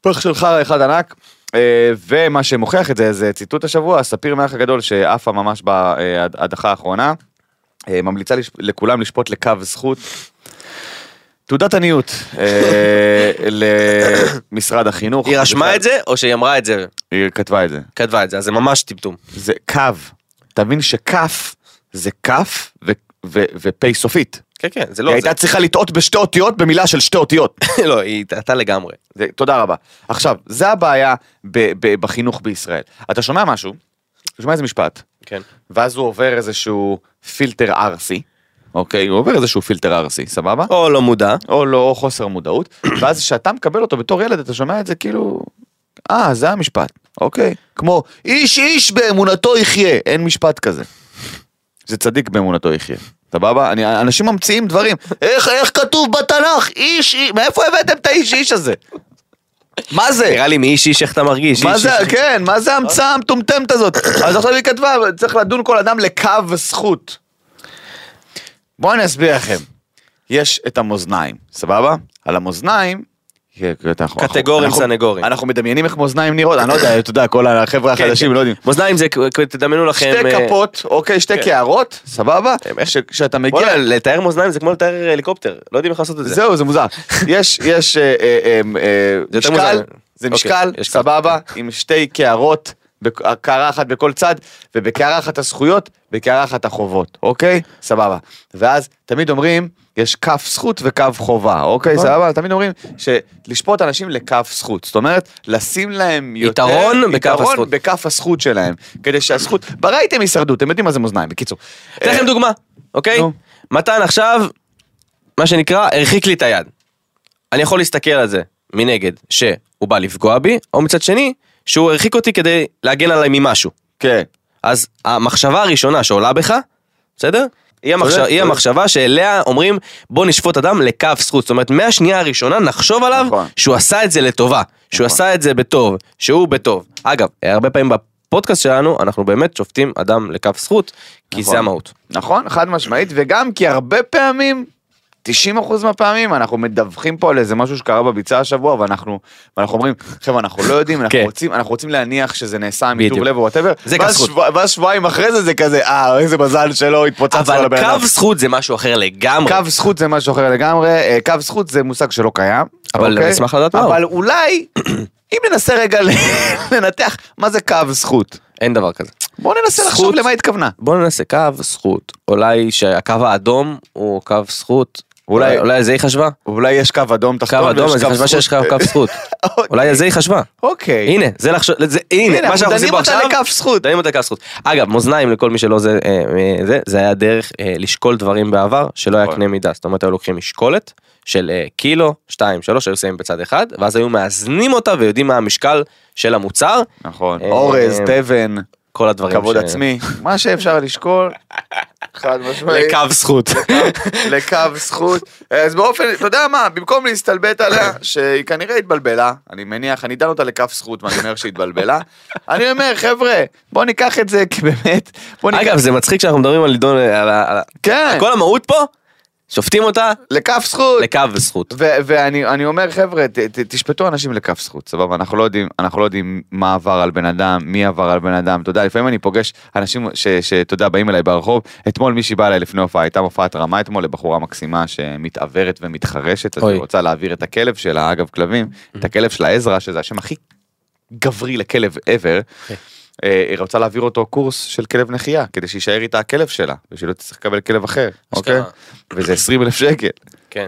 פח של חרא אחד ענק. אה, ומה שמוכיח את זה, זה ציטוט השבוע, ספיר מהאח הגדול שעפה ממש בהדחה האחרונה, אה, ממליצה לכולם לשפוט לקו זכות. תעודת עניות אה, למשרד החינוך. היא רשמה את זה, או שהיא אמרה את זה, היא כתבה את זה. כתבה את זה, אז זה ממש טמטום. זה קו. תבין שכף זה כף ופ' סופית. כן, כן, זה היא לא זה. הייתה צריכה לטעות בשתי אותיות במילה של שתי אותיות. לא, היא טעתה לגמרי. זה, תודה רבה. עכשיו, זה הבעיה ב- ב- בחינוך בישראל. אתה שומע משהו, אתה שומע איזה משפט, כן. ואז הוא עובר איזשהו פילטר ארסי, אוקיי? הוא עובר איזשהו פילטר ארסי, סבבה? או לא מודע. או לא, או חוסר מודעות, ואז כשאתה מקבל אותו בתור ילד, אתה שומע את זה כאילו, אה, זה המשפט, אוקיי? כמו, איש איש באמונתו יחיה, אין משפט כזה. זה צדיק באמונתו יחיה. סבבה? אני- אנשים ממציאים דברים. איך, איך כתוב בתנ"ך? איש איש, מאיפה הבאתם את האיש איש הזה? מה זה? נראה לי מאיש איש איך אתה מרגיש. מה זה. כן, מה זה ההמצאה המטומטמת הזאת? אז עכשיו היא כתבה, צריך לדון כל אדם לקו זכות. בואו אני אסביר לכם. יש את המאזניים, סבבה? על המאזניים... כן, אנחנו- קטגורים, סנגורים. אנחנו מדמיינים איך מאזניים נראות, אני לא יודע, אתה יודע, כל החבר'ה כן, החדשים כן. לא יודעים. מאזניים זה, תדמיינו לכם... שתי אה, כפות, אוקיי, שתי כן. קערות, סבבה? איך- כשאתה מגיע... לתאר מאזניים זה כמו לתאר הליקופטר, לא יודעים איך לעשות את זה. זהו, זה מוזר. יש, יש אה, אה, אה, אה, משקל. זה אוקיי, משקל. סבבה, עם שתי קערות, קערה אחת בכל צד, ובקערה אחת הזכויות, בקערה אחת החובות, אוקיי? סבבה. ואז תמיד אומרים, יש כף זכות וכף חובה, אוקיי? נכון. סבבה? תמיד אומרים שלשפוט אנשים לכף זכות. זאת אומרת, לשים להם יותר... יתרון בכף יתרון הזכות. בכף הזכות שלהם, כדי שהזכות... בראיתם הישרדות, אתם יודעים מה זה מאזניים, בקיצור. אתן לכם דוגמה, אוקיי? מתן עכשיו, מה שנקרא, הרחיק לי את היד. אני יכול להסתכל על זה מנגד, שהוא בא לפגוע בי, או מצד שני, שהוא הרחיק אותי כדי להגן עליי ממשהו. כן. אז המחשבה הראשונה שעולה בך, בסדר? היא, המחשב, היא. המחשבה שאליה אומרים בוא נשפוט אדם לקו זכות, זאת אומרת מהשנייה הראשונה נחשוב עליו נכון. שהוא עשה את זה לטובה, שהוא נכון. עשה את זה בטוב, שהוא בטוב. אגב, הרבה פעמים בפודקאסט שלנו אנחנו באמת שופטים אדם לקו זכות, כי נכון. זה המהות. נכון, חד משמעית, וגם כי הרבה פעמים, 90% מהפעמים, אנחנו מדווחים פה על איזה משהו שקרה בביצה השבוע, ואנחנו, ואנחנו אומרים, חבר'ה, אנחנו לא יודעים, אנחנו, כן. רוצים, אנחנו רוצים להניח שזה נעשה. מטוב לב או whatever, זה ואז, שבועיים אחרי זה זה כזה, אה, איזה מזל שלא התפוצצנו על אבל הבן אדם. קו זכות זה משהו אחר לגמרי. קו זכות זה משהו אחר לגמרי, אה, קו זכות זה מושג שלא קיים. אבל אוקיי? אשמח לדעת. אבל אולי, אם ננסה רגע לנתח מה זה קו זכות, אין דבר כזה. בואו ננסה לחשוב. למה התכוונה. בוא ננסה קו זכות. אולי שהקו האדום הוא קו זכות. אולי- אולי, זה היא חשבה. אולי יש קו אדום קו תחתון, אדום, ויש אז היא קו חשבה שיש קו זכות. קו. אוקיי. אולי זה היא חשבה. אוקיי. הנה, זה לחשוב, זה, הנה, מה שאנחנו עושים דנים פה אותה עכשיו, לכף זכות. דנים אותה לכף זכות. אגב, מאזניים לכל מי שלא זה, אה, אה, זה, היה דרך אה, לשקול דברים בעבר, שלא היה נכון. קנה מידה. זאת אומרת, היו לוקחים משקולת של קילו, שתיים, שלוש, היו שמים בצד אחד, ואז היו מאזנים אותה ויודעים מה המשקל של המוצר, נכון. אורז, תבן, כל הדברים. כבוד ש- עצמי, מה שאפשר לשקול. חד משמעית. לקו זכות. לקו זכות. אז באופן, אתה יודע מה, במקום להסתלבט עליה, שהיא כנראה התבלבלה, אני מניח, אני דן אותה לכף זכות ואני אומר שהיא התבלבלה, אני אומר, חבר'ה, בוא ניקח את זה כבאמת, בוא ניקח, אגב, זה מצחיק שאנחנו מדברים על ה- על ה- כן, כל המהות פה, שופטים אותה לכף זכות. לקו זכות. ואני אני אומר חבר'ה ת, ת, תשפטו אנשים לכף זכות סבבה אנחנו לא יודעים אנחנו לא יודעים מה עבר על בן אדם מי עבר על בן אדם אתה יודע לפעמים אני פוגש אנשים שאתה יודע באים אליי ברחוב אתמול מישהי באה אליי לפני הופעה הייתה מופעת רמה אתמול לבחורה מקסימה שמתעוורת ומתחרשת אז. היא רוצה להעביר את הכלב שלה אגב כלבים את הכלב שלה עזרא שזה השם הכי גברי לכלב ever. אה, היא רוצה להעביר אותו קורס של כלב נחייה, כדי שיישאר איתה הכלב שלה, ושלא תצטרך לקבל כלב אחר, אוקיי? וזה 20 אלף שקל. כן.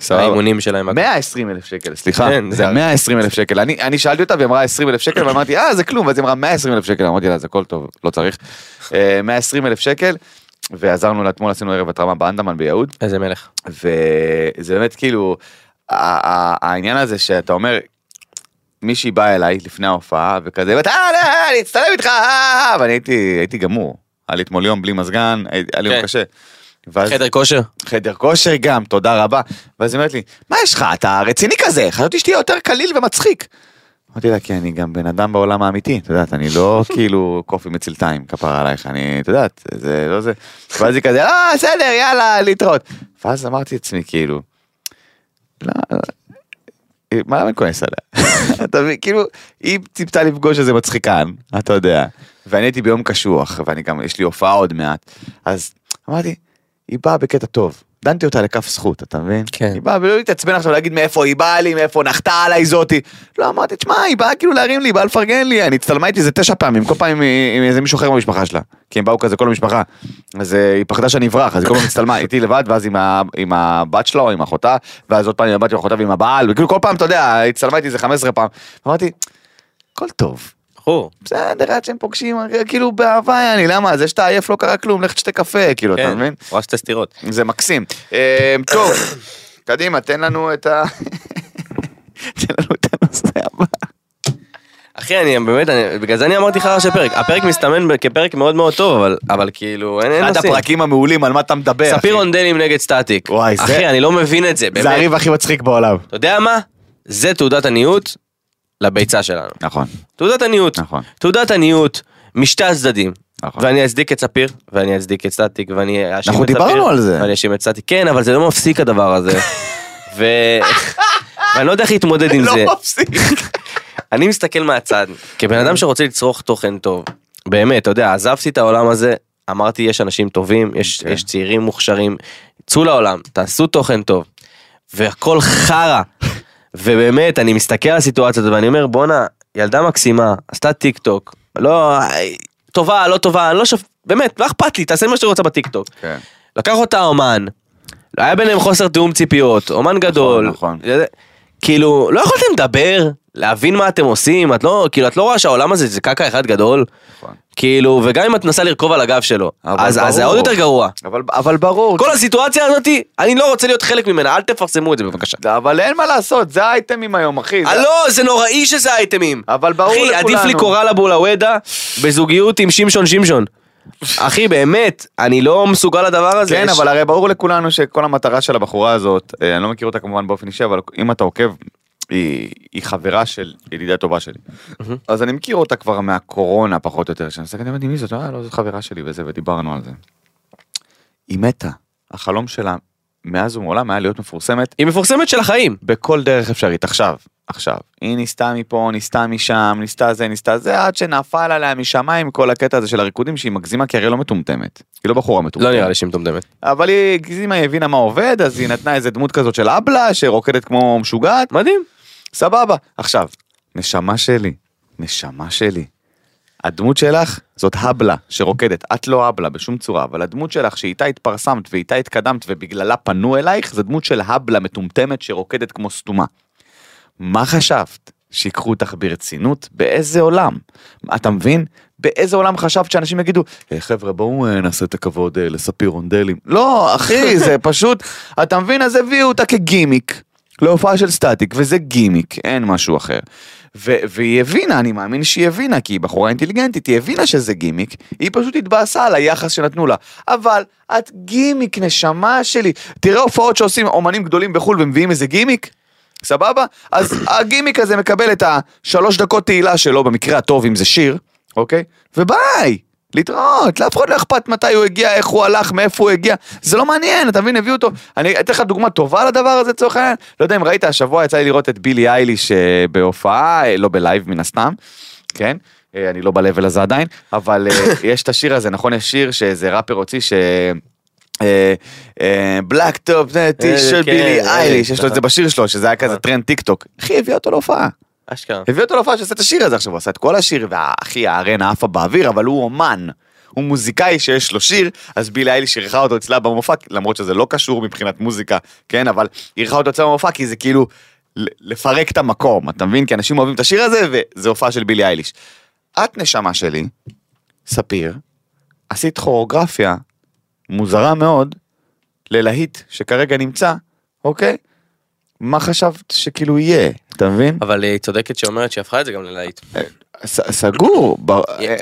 סבבה. האימונים שלהם. הכל. 120 אלף שקל, סליחה, כן, זה זה- 120 אלף שקל, אני, אני שאלתי אותה והיא אמרה 20 אלף שקל ואמרתי אה זה כלום, ואז היא אמרה 120 אלף שקל, אמרתי לה זה הכל טוב, לא צריך, אה, 120 אלף שקל, ועזרנו לה אתמול עשינו ערב התרמה באנדמן ביהוד, איזה מלך. וזה באמת כאילו העניין הזה שאתה אומר מישהי באה אליי לפני ההופעה וכזה ואתה "אה, אה, אני אצטלם איתך אה, אה", ואני הייתי הייתי גמור היה לי אתמול יום בלי מזגן היה לי יום כן. קשה. ואז- חדר כושר? חדר כושר גם תודה רבה ואז היא אומרת לי מה יש לך אתה רציני כזה חשבתי שתהיה יותר קליל ומצחיק. אמרתי לה כי אני גם בן אדם בעולם האמיתי את יודעת אני לא כאילו קופי מצילתיים כפרה עלייך אני את יודעת זה לא זה ואז היא כזה לא בסדר יאללה להתראות ואז אמרתי לעצמי כאילו. לא, אה, מה למה אני כועס עליה? אתה מבין כאילו היא ציפתה לפגוש איזה מצחיקן אתה יודע ואני הייתי ביום קשוח ואני גם יש לי הופעה עוד מעט אז אמרתי היא באה בקטע טוב. דנתי אותה לכף זכות, אתה מבין? כן. היא באה ולא להתעצבן עכשיו להגיד מאיפה היא באה לי, מאיפה נחתה עליי זאתי. לא, אמרתי, תשמע, היא באה כאילו להרים לי, היא באה לפרגן לי, אני הצטלמה איתי איזה תשע פעמים, כל פעם עם, איזה מישהו אחר במשפחה שלה. כי הם באו כזה כל המשפחה. אז אה, היא פחדה שאני אברח, אז היא כל פעם הצטלמה איתי לבד, ואז עם, הבת שלה או עם אחותה, ואז עוד פעם עם הבת עם אחותה ועם הבעל, וכאילו כל פעם, אתה יודע, הצטלמה איתי איזה 15 פעם. אמרתי, הכל טוב. בחור. בסדר, עד שהם פוגשים, כאילו באהבה, יעני, למה? זה שאתה עייף לא קרה כלום, לך תשתה קפה, כאילו, אתה כן. מבין? רואה שתי סטירות. זה מקסים. אה, טוב, קדימה, תן לנו את ה... תן לנו את הנושא הבא. אחי, אני באמת, אני- בגלל זה אני אמרתי לך ראשי פרק. הפרק מסתמן כפרק מאוד מאוד טוב, אבל- אבל כאילו, אין אין אחד נושאים. הפרקים המעולים, על מה אתה מדבר, אחי? ספיר רונדלים נגד סטטיק. וואי, זה- אחי, אני לא מבין את זה, זה באמת. הריב הכי מצחיק בעולם. אתה יודע מה? זה תעודת עניות לביצה שלנו. נכון, תעודת עניות. נכון. תעודת עניות משתי הצדדים. נכון. ואני אצדיק את ספיר, ואני אצדיק את סטטיק, ואני אאשים אנחנו את ספיר. דיברנו על זה. ואני אאשים את סטטיק. כן, אבל זה לא מפסיק הדבר הזה. ו... ואני לא יודע איך להתמודד עם זה. לא מפסיק. אני מסתכל מהצד, כבן אדם שרוצה לצרוך תוכן טוב, באמת, אתה יודע, עזבתי את העולם הזה, אמרתי יש אנשים טובים, יש, כן. יש צעירים מוכשרים, צאו לעולם, תעשו תוכן טוב, והכל חרא, ובאמת, אני מסתכל על הסיטואציה הזאת ואני אומר, בואנה, ילדה מקסימה, עשתה טיק טוק, לא, טובה, לא טובה, אני לא שופ... באמת, לא אכפת לי, תעשה מה שאתה רוצה בטיק טוק. כן. לקח אותה אומן, היה ביניהם חוסר תיאום ציפיות, אומן גדול, נכון. כאילו, לא יכולתם לדבר, להבין מה אתם עושים, את לא, כאילו, את לא רואה שהעולם הזה זה קקה אחד גדול? נכון. כאילו, וגם אם את מנסה לרכוב על הגב שלו, אז אז זה. עוד יותר גרוע. אבל- אבל ברור. כל הסיטואציה הזאתי, אני לא רוצה להיות חלק ממנה, אל תפרסמו את זה בבקשה. אבל אין מה לעשות, זה האייטמים היום, אחי. זה- אה, לא, זה נוראי שזה אייטמים. אבל ברור אחי, לכולנו. עדיף לי קורל אבולאוודה בזוגיות עם שמשון שמשון. אחי, באמת, אני לא מסוגל לדבר הזה. כן, אבל הרי ברור לכולנו שכל המטרה של הבחורה הזאת, אה, אני לא מכיר אותה כמובן באופן אישי, אבל אם אתה עוקב, היא, היא חברה של ידידה טובה שלי. אז אני מכיר אותה כבר מהקורונה פחות או יותר, שאני מסתכל, אני מי זאת? אה, לא, זאת חברה שלי וזה, ודיברנו על זה. היא מתה. החלום שלה מאז ומעולם היה להיות מפורסמת היא מפורסמת של החיים. בכל דרך אפשרית עכשיו עכשיו היא ניסתה מפה ניסתה משם ניסתה זה ניסתה זה עד שנפל עליה משמיים כל הקטע הזה של הריקודים שהיא מגזימה כי הרי לא מטומטמת היא לא בחורה מטומטמת לא נראה לי שהיא מטומטמת. אבל היא הגזימה היא הבינה מה עובד אז היא נתנה איזה דמות כזאת של אבלה שרוקדת כמו משוגעת מדהים. סבבה עכשיו נשמה שלי נשמה שלי. הדמות שלך זאת הבלה שרוקדת את לא הבלה בשום צורה אבל הדמות שלך שאיתה התפרסמת ואיתה התקדמת ובגללה פנו אלייך זה דמות של הבלה מטומטמת שרוקדת כמו סתומה. מה חשבת? שיקחו אותך ברצינות? באיזה עולם? אתה מבין? באיזה עולם חשבת שאנשים יגידו, "אה, חבר'ה בואו אה, נעשה את הכבוד אה, לספיר רונדלים. לא, אחי, זה פשוט, אתה מבין? אז הביאו אותה כגימיק להופעה של סטטיק, וזה גימיק, אין משהו אחר. ו- והיא הבינה, אני מאמין שהיא הבינה, כי היא בחורה אינטליגנטית, היא הבינה שזה גימיק, היא פשוט התבאסה על היחס שנתנו לה. אבל את גימיק, נשמה שלי. תראה הופעות שעושים אומנים גדולים בחו"ל ומביאים איזה גימיק, סבבה? אז הגימיק הזה מקבל את השלוש דקות תהילה שלו, במקרה הטוב אם זה שיר, אוקיי? וביי! להתראות, לאף אחד לא אכפת מתי הוא הגיע, איך הוא הלך, מאיפה הוא הגיע, זה לא מעניין, אתה מבין, הביאו אותו, אני אתן לך דוגמה טובה לדבר הזה לצורך העניין, לא יודע אם ראית, השבוע יצא לי לראות את בילי אייליש אה, בהופעה, אה, לא בלייב מן הסתם, כן? אה, אני לא ב-level הזה עדיין, אבל יש את השיר הזה, נכון? יש שיר שאיזה ראפר הוציא ש... Glock tucked, T-shirt כן, בילי אייליש, יש לו את זה. בשיר שלו, שזה היה כזה. טרנד טיק טוק, אחי הביא אותו להופעה. אשכרה. הביא אותו להופעה שעשה את השיר הזה עכשיו, הוא עשה את כל השיר, והאחי הארנה עפה באוויר, אבל הוא אומן. הוא מוזיקאי שיש לו שיר, אז בילי אייליש אירחה אותו אצלה במופע, למרות שזה לא קשור מבחינת מוזיקה, כן, אבל אירחה אותו אצלה במופע, כי זה כאילו לפרק את המקום, אתה מבין? כי אנשים אוהבים את השיר הזה, וזה הופעה של בילי אייליש. את נשמה שלי, ספיר, עשית כוריאוגרפיה מוזרה מאוד ללהיט שכרגע נמצא, אוקיי? מה חשבת שכאילו יהיה, אתה מבין? אבל היא צודקת שאומרת שהיא הפכה את זה גם ללהיט. ס- סגור. ב-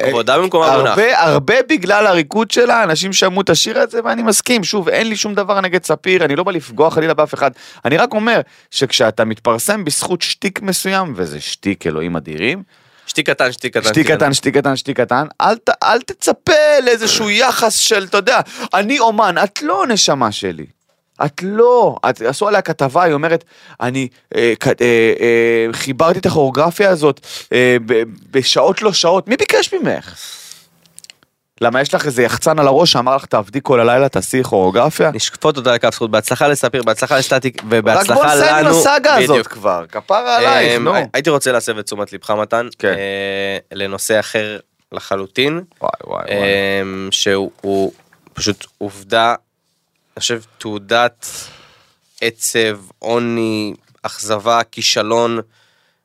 כבודה במקומה מונח. הרבה, בגלל הריקוד שלה, אנשים שמעו את השיר הזה ואני מסכים, שוב, אין לי שום דבר נגד ספיר, אני לא בא לפגוע חלילה באף אחד, אני רק אומר שכשאתה מתפרסם בזכות שטיק מסוים, וזה שטיק אלוהים אדירים, שתיק קטן, שתיק קטן. שטיק קטן, שטיק קטן, שטיק קטן, אל, ת, אל תצפה לאיזשהו יחס של, אתה יודע, אני אומן, את לא נשמה שלי. את לא, את, עשו עליה כתבה, היא אומרת, אני אה, אה, אה, חיברתי את הכוריאוגרפיה הזאת אה, ב, בשעות לא שעות, מי ביקש ממך? למה יש לך איזה יחצן על הראש שאמר לך תעבדי כל הלילה, תעשי כוריאוגרפיה? נשקפות אותה לכף זכות, בהצלחה לספיר, בהצלחה לסטטיק רק בוא ובהצלחה נסיים עם לנו. הסאגה הזאת. כבר, כפרה עלייך, אמ, נו. הייתי רוצה להסב את תשומת לבך מתן, כן. אה, לנושא אחר לחלוטין. אמ, שהוא הוא פשוט עובדה, אני חושב תעודת עצב, עוני, אכזבה, כישלון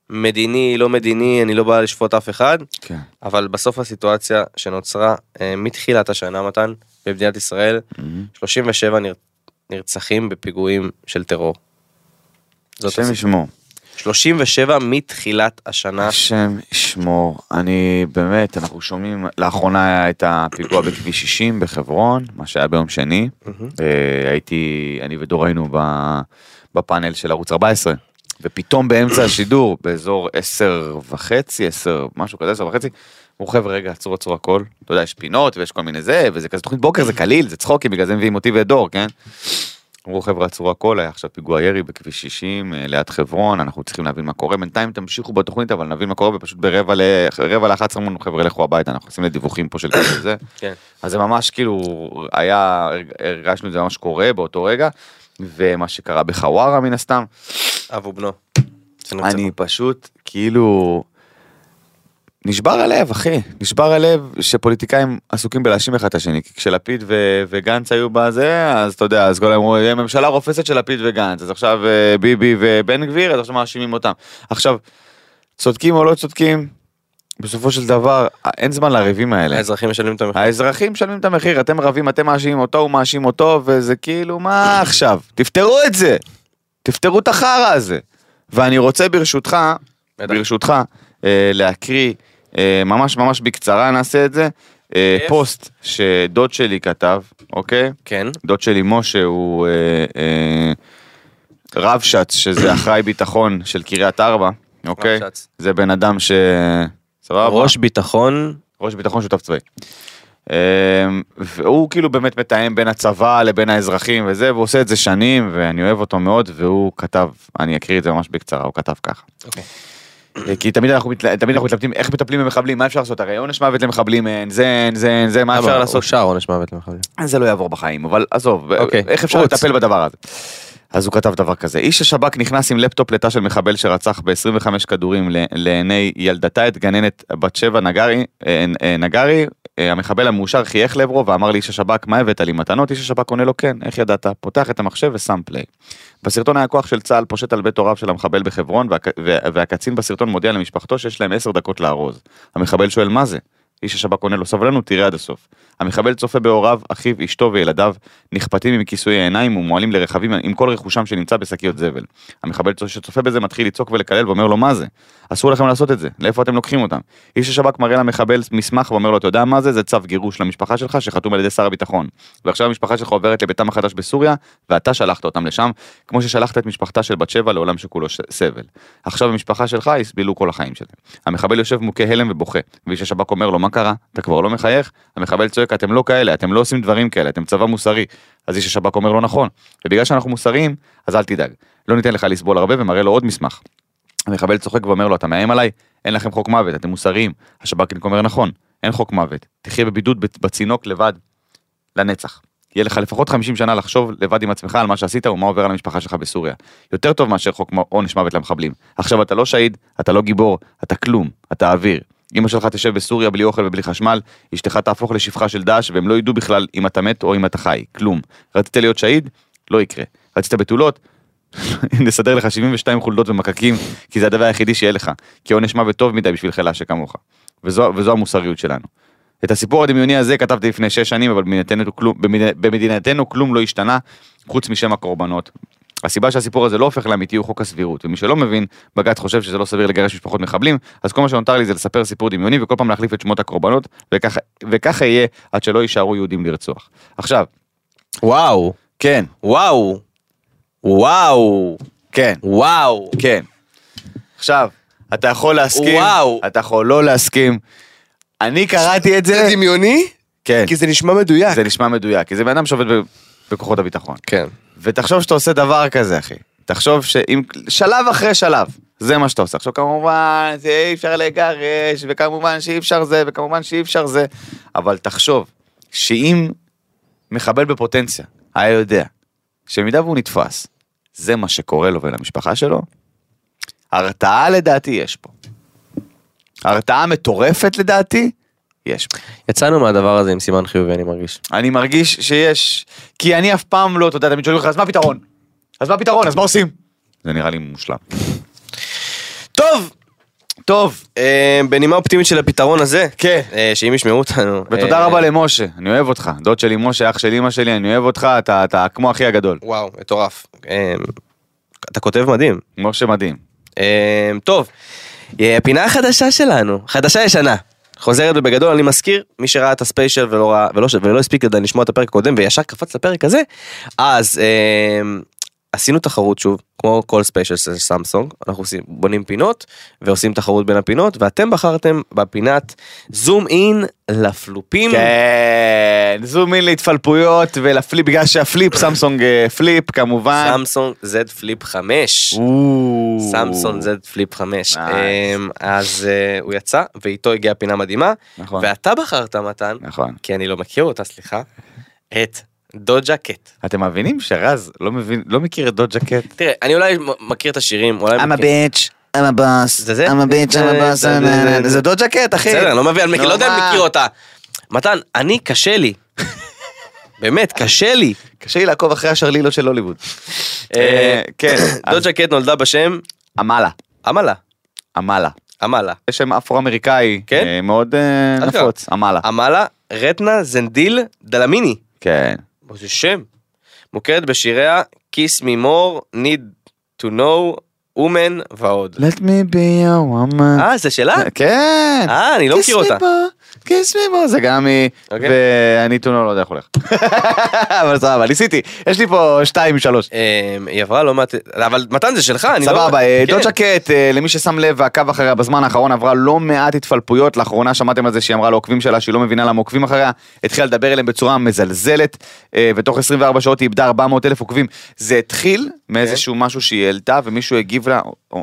מדיני, לא מדיני, אני לא בא לשפוט אף אחד, כן. אבל בסוף הסיטואציה שנוצרה אה, מתחילת השנה מתן במדינת ישראל, 37 נר... נרצחים בפיגועים של טרור. זאת השם. ישמור. 37 מתחילת השנה. השם ישמור, אני באמת, אנחנו שומעים, לאחרונה היה את הפיגוע בכביש 60 בחברון, מה שהיה ביום שני. אה, הייתי, אני ודור היינו בפאנל של ערוץ 14, ופתאום באמצע השידור, באזור 10 וחצי, 10, משהו כזה, 10 וחצי, אמרו חבר'ה רגע עצרו עצרו הכל, אתה יודע יש פינות ויש כל מיני זה, וזה כזה תוכנית בוקר זה קליל, זה צחוקים, בגלל זה מביאים אותי ואת דור, כן? אמרו חבר'ה עצרו הכל, היה עכשיו פיגוע ירי בכביש 60 אה, ליד חברון, אנחנו צריכים להבין מה קורה, בינתיים תמשיכו בתוכנית אבל נבין מה קורה ופשוט ברבע ל... רבע ל-11 אמרנו חבר'ה לכו הביתה, אנחנו עושים לדיווחים פה של כזה זה. כן. אז זה ממש כאילו היה, הרגשנו את זה ממש קורה באותו רגע, ומה שקרה בחווארה מן הסתם, אב ובנו. אני פשוט כאילו נשבר הלב אחי, נשבר הלב שפוליטיקאים עסוקים בלהאשים אחד את השני, כי כשלפיד ו- וגנץ היו בזה, אז אתה יודע, אז כל היום אמרו, "יהיה ממשלה רופסת של לפיד וגנץ, אז עכשיו אה, ביבי ובן גביר, אז עכשיו מאשימים אותם. עכשיו, צודקים או לא צודקים, בסופו של דבר, אין זמן לריבים האלה. האזרחים משלמים את המחיר. האזרחים משלמים את המחיר, אתם רבים, אתם מאשימים אותו, הוא מאשים אותו, וזה כאילו, מה עכשיו? תפתרו את זה! תפתרו את החרא הזה. ואני רוצה ברשותך. ברשותך, אה, להקריא, אה, ממש ממש בקצרה נעשה את זה, אה. פוסט שדוד שלי כתב, אוקיי? כן. דוד שלי משה הוא אה, אה, רבש"ץ, שזה אחראי ביטחון של קריית ארבע, אוקיי? רבש"ץ. זה בן אדם ש... סבבה? ראש ביטחון. ראש ביטחון שותף צבאי. והוא כאילו באמת מתאם בין הצבא לבין האזרחים וזה, והוא עושה את זה שנים, ואני אוהב אותו מאוד, והוא כתב, אני אקריא את זה ממש בקצרה, הוא כתב ככה. אוקיי. כי תמיד אנחנו, מתל- תמיד אנחנו מתלבטים איך מטפלים במחבלים, מה אפשר לעשות? הרי עונש מוות למחבלים אין, זה אין, זה אין, זה, מה אפשר לעשות? אושר עונש מוות למחבלים. זה לא יעבור בחיים, אבל עזוב, אוקיי, איך אפשר. לטפל בדבר הזה? אז הוא כתב דבר כזה, איש השב"כ נכנס עם לפטופ לתא של מחבל שרצח ב-25 כדורים לעיני ילדתה את גננת בת שבע נגרי, אה, אה, נגרי, אה, המחבל המאושר חייך לעברו ואמר לאיש השב"כ מה הבאת לי מתנות? איש השב"כ עונה לו כן, איך ידעת? פותח את המחשב ושם פליי. בסרטון היה כוח של צה"ל פושט על בית הוריו של המחבל בחברון והק... וה- והקצין בסרטון מודיע למשפחתו שיש להם 10 דקות לארוז. המחבל שואל מה זה? איש השב"כ עונה לו סבלנות תראה עד הסוף. המחבל צופה בהוריו, אחיו, אשתו וילדיו נחפתים עם כיסויי עיניים ומועלים לרכבים עם כל רכושם שנמצא בשקיות זבל. המחבל שצופה בזה מתחיל לצעוק ולקלל ואומר לו מה זה? אסור לכם לעשות את זה, לאיפה אתם לוקחים אותם? איש השב"כ מראה למחבל מסמך ואומר לו אתה יודע מה זה? זה צו גירוש למשפחה שלך שחתום על ידי שר הביטחון. ועכשיו המשפחה שלך עוברת לביתם החדש בסוריה ואתה שלחת אותם לשם כמו ששלחת את משפחתה של בת שבע לעולם שכולו סבל. עכשיו המשפחה שלך יסבלו כל החיים שלהם. המחבל יושב מוכה הלם ובוכה, ואיש השב"כ אומר לו מה קרה? אתה כבר לא מחייך? המחבל צועק אתם לא כאלה, אתם לא עושים דברים כאלה, אתם צבא מוסרי. אז איש השב"כ אומר לו נכון, ובגלל שאנחנו מוסריים, אז אל תדאג, לא ניתן לך לסבול הרבה ומראה לו עוד מסמך. המחבל צוחק ואומר לו אתה מאיים עליי? אין לכם חוק מוות, אתם מוסריים. השב"כניק אומר נכון, אין חוק מוות, תחיה בבידוד בצינוק לבד, לנצח. יהיה לך לפחות 50 שנה לחשוב לבד עם עצמך על מה שעשית ומה עובר על המשפחה שלך בסוריה. יותר טוב מאשר חוק עונש מוות למחבלים. עכשיו אתה לא שהיד, אתה לא גיבור, אתה כלום, אתה אוויר. אמא שלך תשב בסוריה בלי אוכל ובלי חשמל, אשתך תהפוך לשפחה של דאעש והם לא ידעו בכלל אם אתה מת או אם אתה חי, כלום. רצית להיות שהיד? לא יקרה. רצית בתולות? נסדר לך 72 חולדות ומקקים, כי זה הדבר היחידי שיהיה לך. כי עונש מוות טוב מדי בשביל חילה שכמוך. וזו, וזו המוסריות שלנו. את הסיפור הדמיוני הזה כתבתי לפני שש שנים, אבל במדינתנו כלום, במדינתנו כלום לא השתנה, חוץ משם הקורבנות. הסיבה שהסיפור הזה לא הופך לאמיתי הוא חוק הסבירות, ומי שלא מבין, בג"ץ חושב שזה לא סביר לגרש משפחות מחבלים, אז כל מה שנותר לי זה לספר סיפור דמיוני וכל פעם להחליף את שמות הקורבנות, וככה, וככה יהיה עד שלא יישארו יהודים לרצוח. עכשיו, וואו, כן, וואו, וואו, כן, וואו. כן. עכשיו, אתה יכול להסכים, וואו. אתה יכול לא להסכים. אני קראתי את זה זה, דמיוני? כן, כי זה נשמע מדויק. זה נשמע מדויק, כי זה בן אדם שעובד ב- בכוחות הביטחון. כן. ותחשוב שאתה עושה דבר כזה, אחי. תחשוב שאם... שלב אחרי שלב, זה מה שאתה עושה. עכשיו כמובן, זה אי אפשר לגרש, וכמובן שאי אפשר זה, וכמובן שאי אפשר זה, אבל תחשוב, שאם מחבל בפוטנציה היה יודע, שבמידה והוא נתפס, זה מה שקורה לו ולמשפחה שלו, הרתעה לדעתי יש פה. הרתעה מטורפת לדעתי, יש. יצאנו מהדבר הזה עם סימן חיובי, אני מרגיש. אני מרגיש שיש, כי אני אף פעם לא, אתה יודע, תמיד שואלים אותך, אז מה הפתרון? אז מה הפתרון? אז מה עושים? זה נראה לי מושלם. טוב! טוב, אה, בנימה אופטימית של הפתרון הזה, כן. אה, שאם ישמעו אותנו. ותודה אה, רבה למשה, אני אוהב אותך. דוד שלי משה, אח של אמא שלי, אני אוהב אותך, אתה, אתה כמו אחי הגדול. וואו, מטורף. אה, אתה כותב מדהים. משה מדהים. אה, טוב, אה, הפינה החדשה שלנו, חדשה ישנה. חוזרת ובגדול אני מזכיר מי שראה את הספיישל ולא ראה ולא, ולא הספיק עדיין לשמוע את הפרק הקודם וישר קפץ לפרק הזה אז אה, עשינו תחרות שוב כמו כל ספיישל של סמסונג אנחנו עושים בונים פינות ועושים תחרות בין הפינות ואתם בחרתם בפינת זום אין לפלופים כן, זום אין להתפלפויות ולפליפ, בגלל שהפליפ, סמסונג אה, פליפ כמובן. סמסונג Z Flip 5. או. סמסונג Z Flip 5 Nice. אמ, אז אה, הוא יצא ואיתו הגיעה פינה מדהימה נכון. ואתה בחרת מתן נכון. כי אני לא מכיר אותה סליחה את דוג'ה קט. אתם מבינים שרז לא מבין, לא מכיר את דוד ג'קט? תראה אני אולי מכיר את השירים אולי I'm a מכיר- bitch, I'm a boss, זה זה? I'm a bitch, I'm a boss, זה- דוד ג'קט אחי. בסדר אני לא מבין לא יודע אם? מכיר אותה. מתן אני קשה לי. באמת קשה לי. קשה לי לעקוב אחרי השרלילות של הוליווד. אה, כן, אז דוג'ה קט נולדה בשם אמלה, אמלה. אמלה. אמלה. יש שם אפרו-אמריקאי כן? אה, מאוד אה, אשכרה. נפוץ, אמלה. אמלה רטנה זנדיל דלמיני. כן. זה שם. מוכרת בשיריה Kiss me more, need to know, woman ועוד. Let me be your woman. אה זה שלה? כן. אה אני לא מכיר אותה. כיס מימו זה גם היא, אוקיי. ואני טונו לא יודע איך הולך. אבל סבבה, ניסיתי, יש לי פה שתיים שלוש. אמ, היא עברה לא מעט, אבל מתן זה שלך, אני לא... סבבה, אה, כן. דוד שקט, אה, למי ששם לב ועקב אחריה בזמן האחרון עברה לא מעט התפלפויות, לאחרונה שמעתם על זה שהיא אמרה לעוקבים שלה שהיא לא מבינה למה עוקבים אחריה, התחילה לדבר אליהם בצורה מזלזלת, אה, ותוך 24 שעות היא איבדה 400 אלף עוקבים. זה התחיל מאיזשהו משהו שהיא העלתה ומישהו הגיב לה, אה,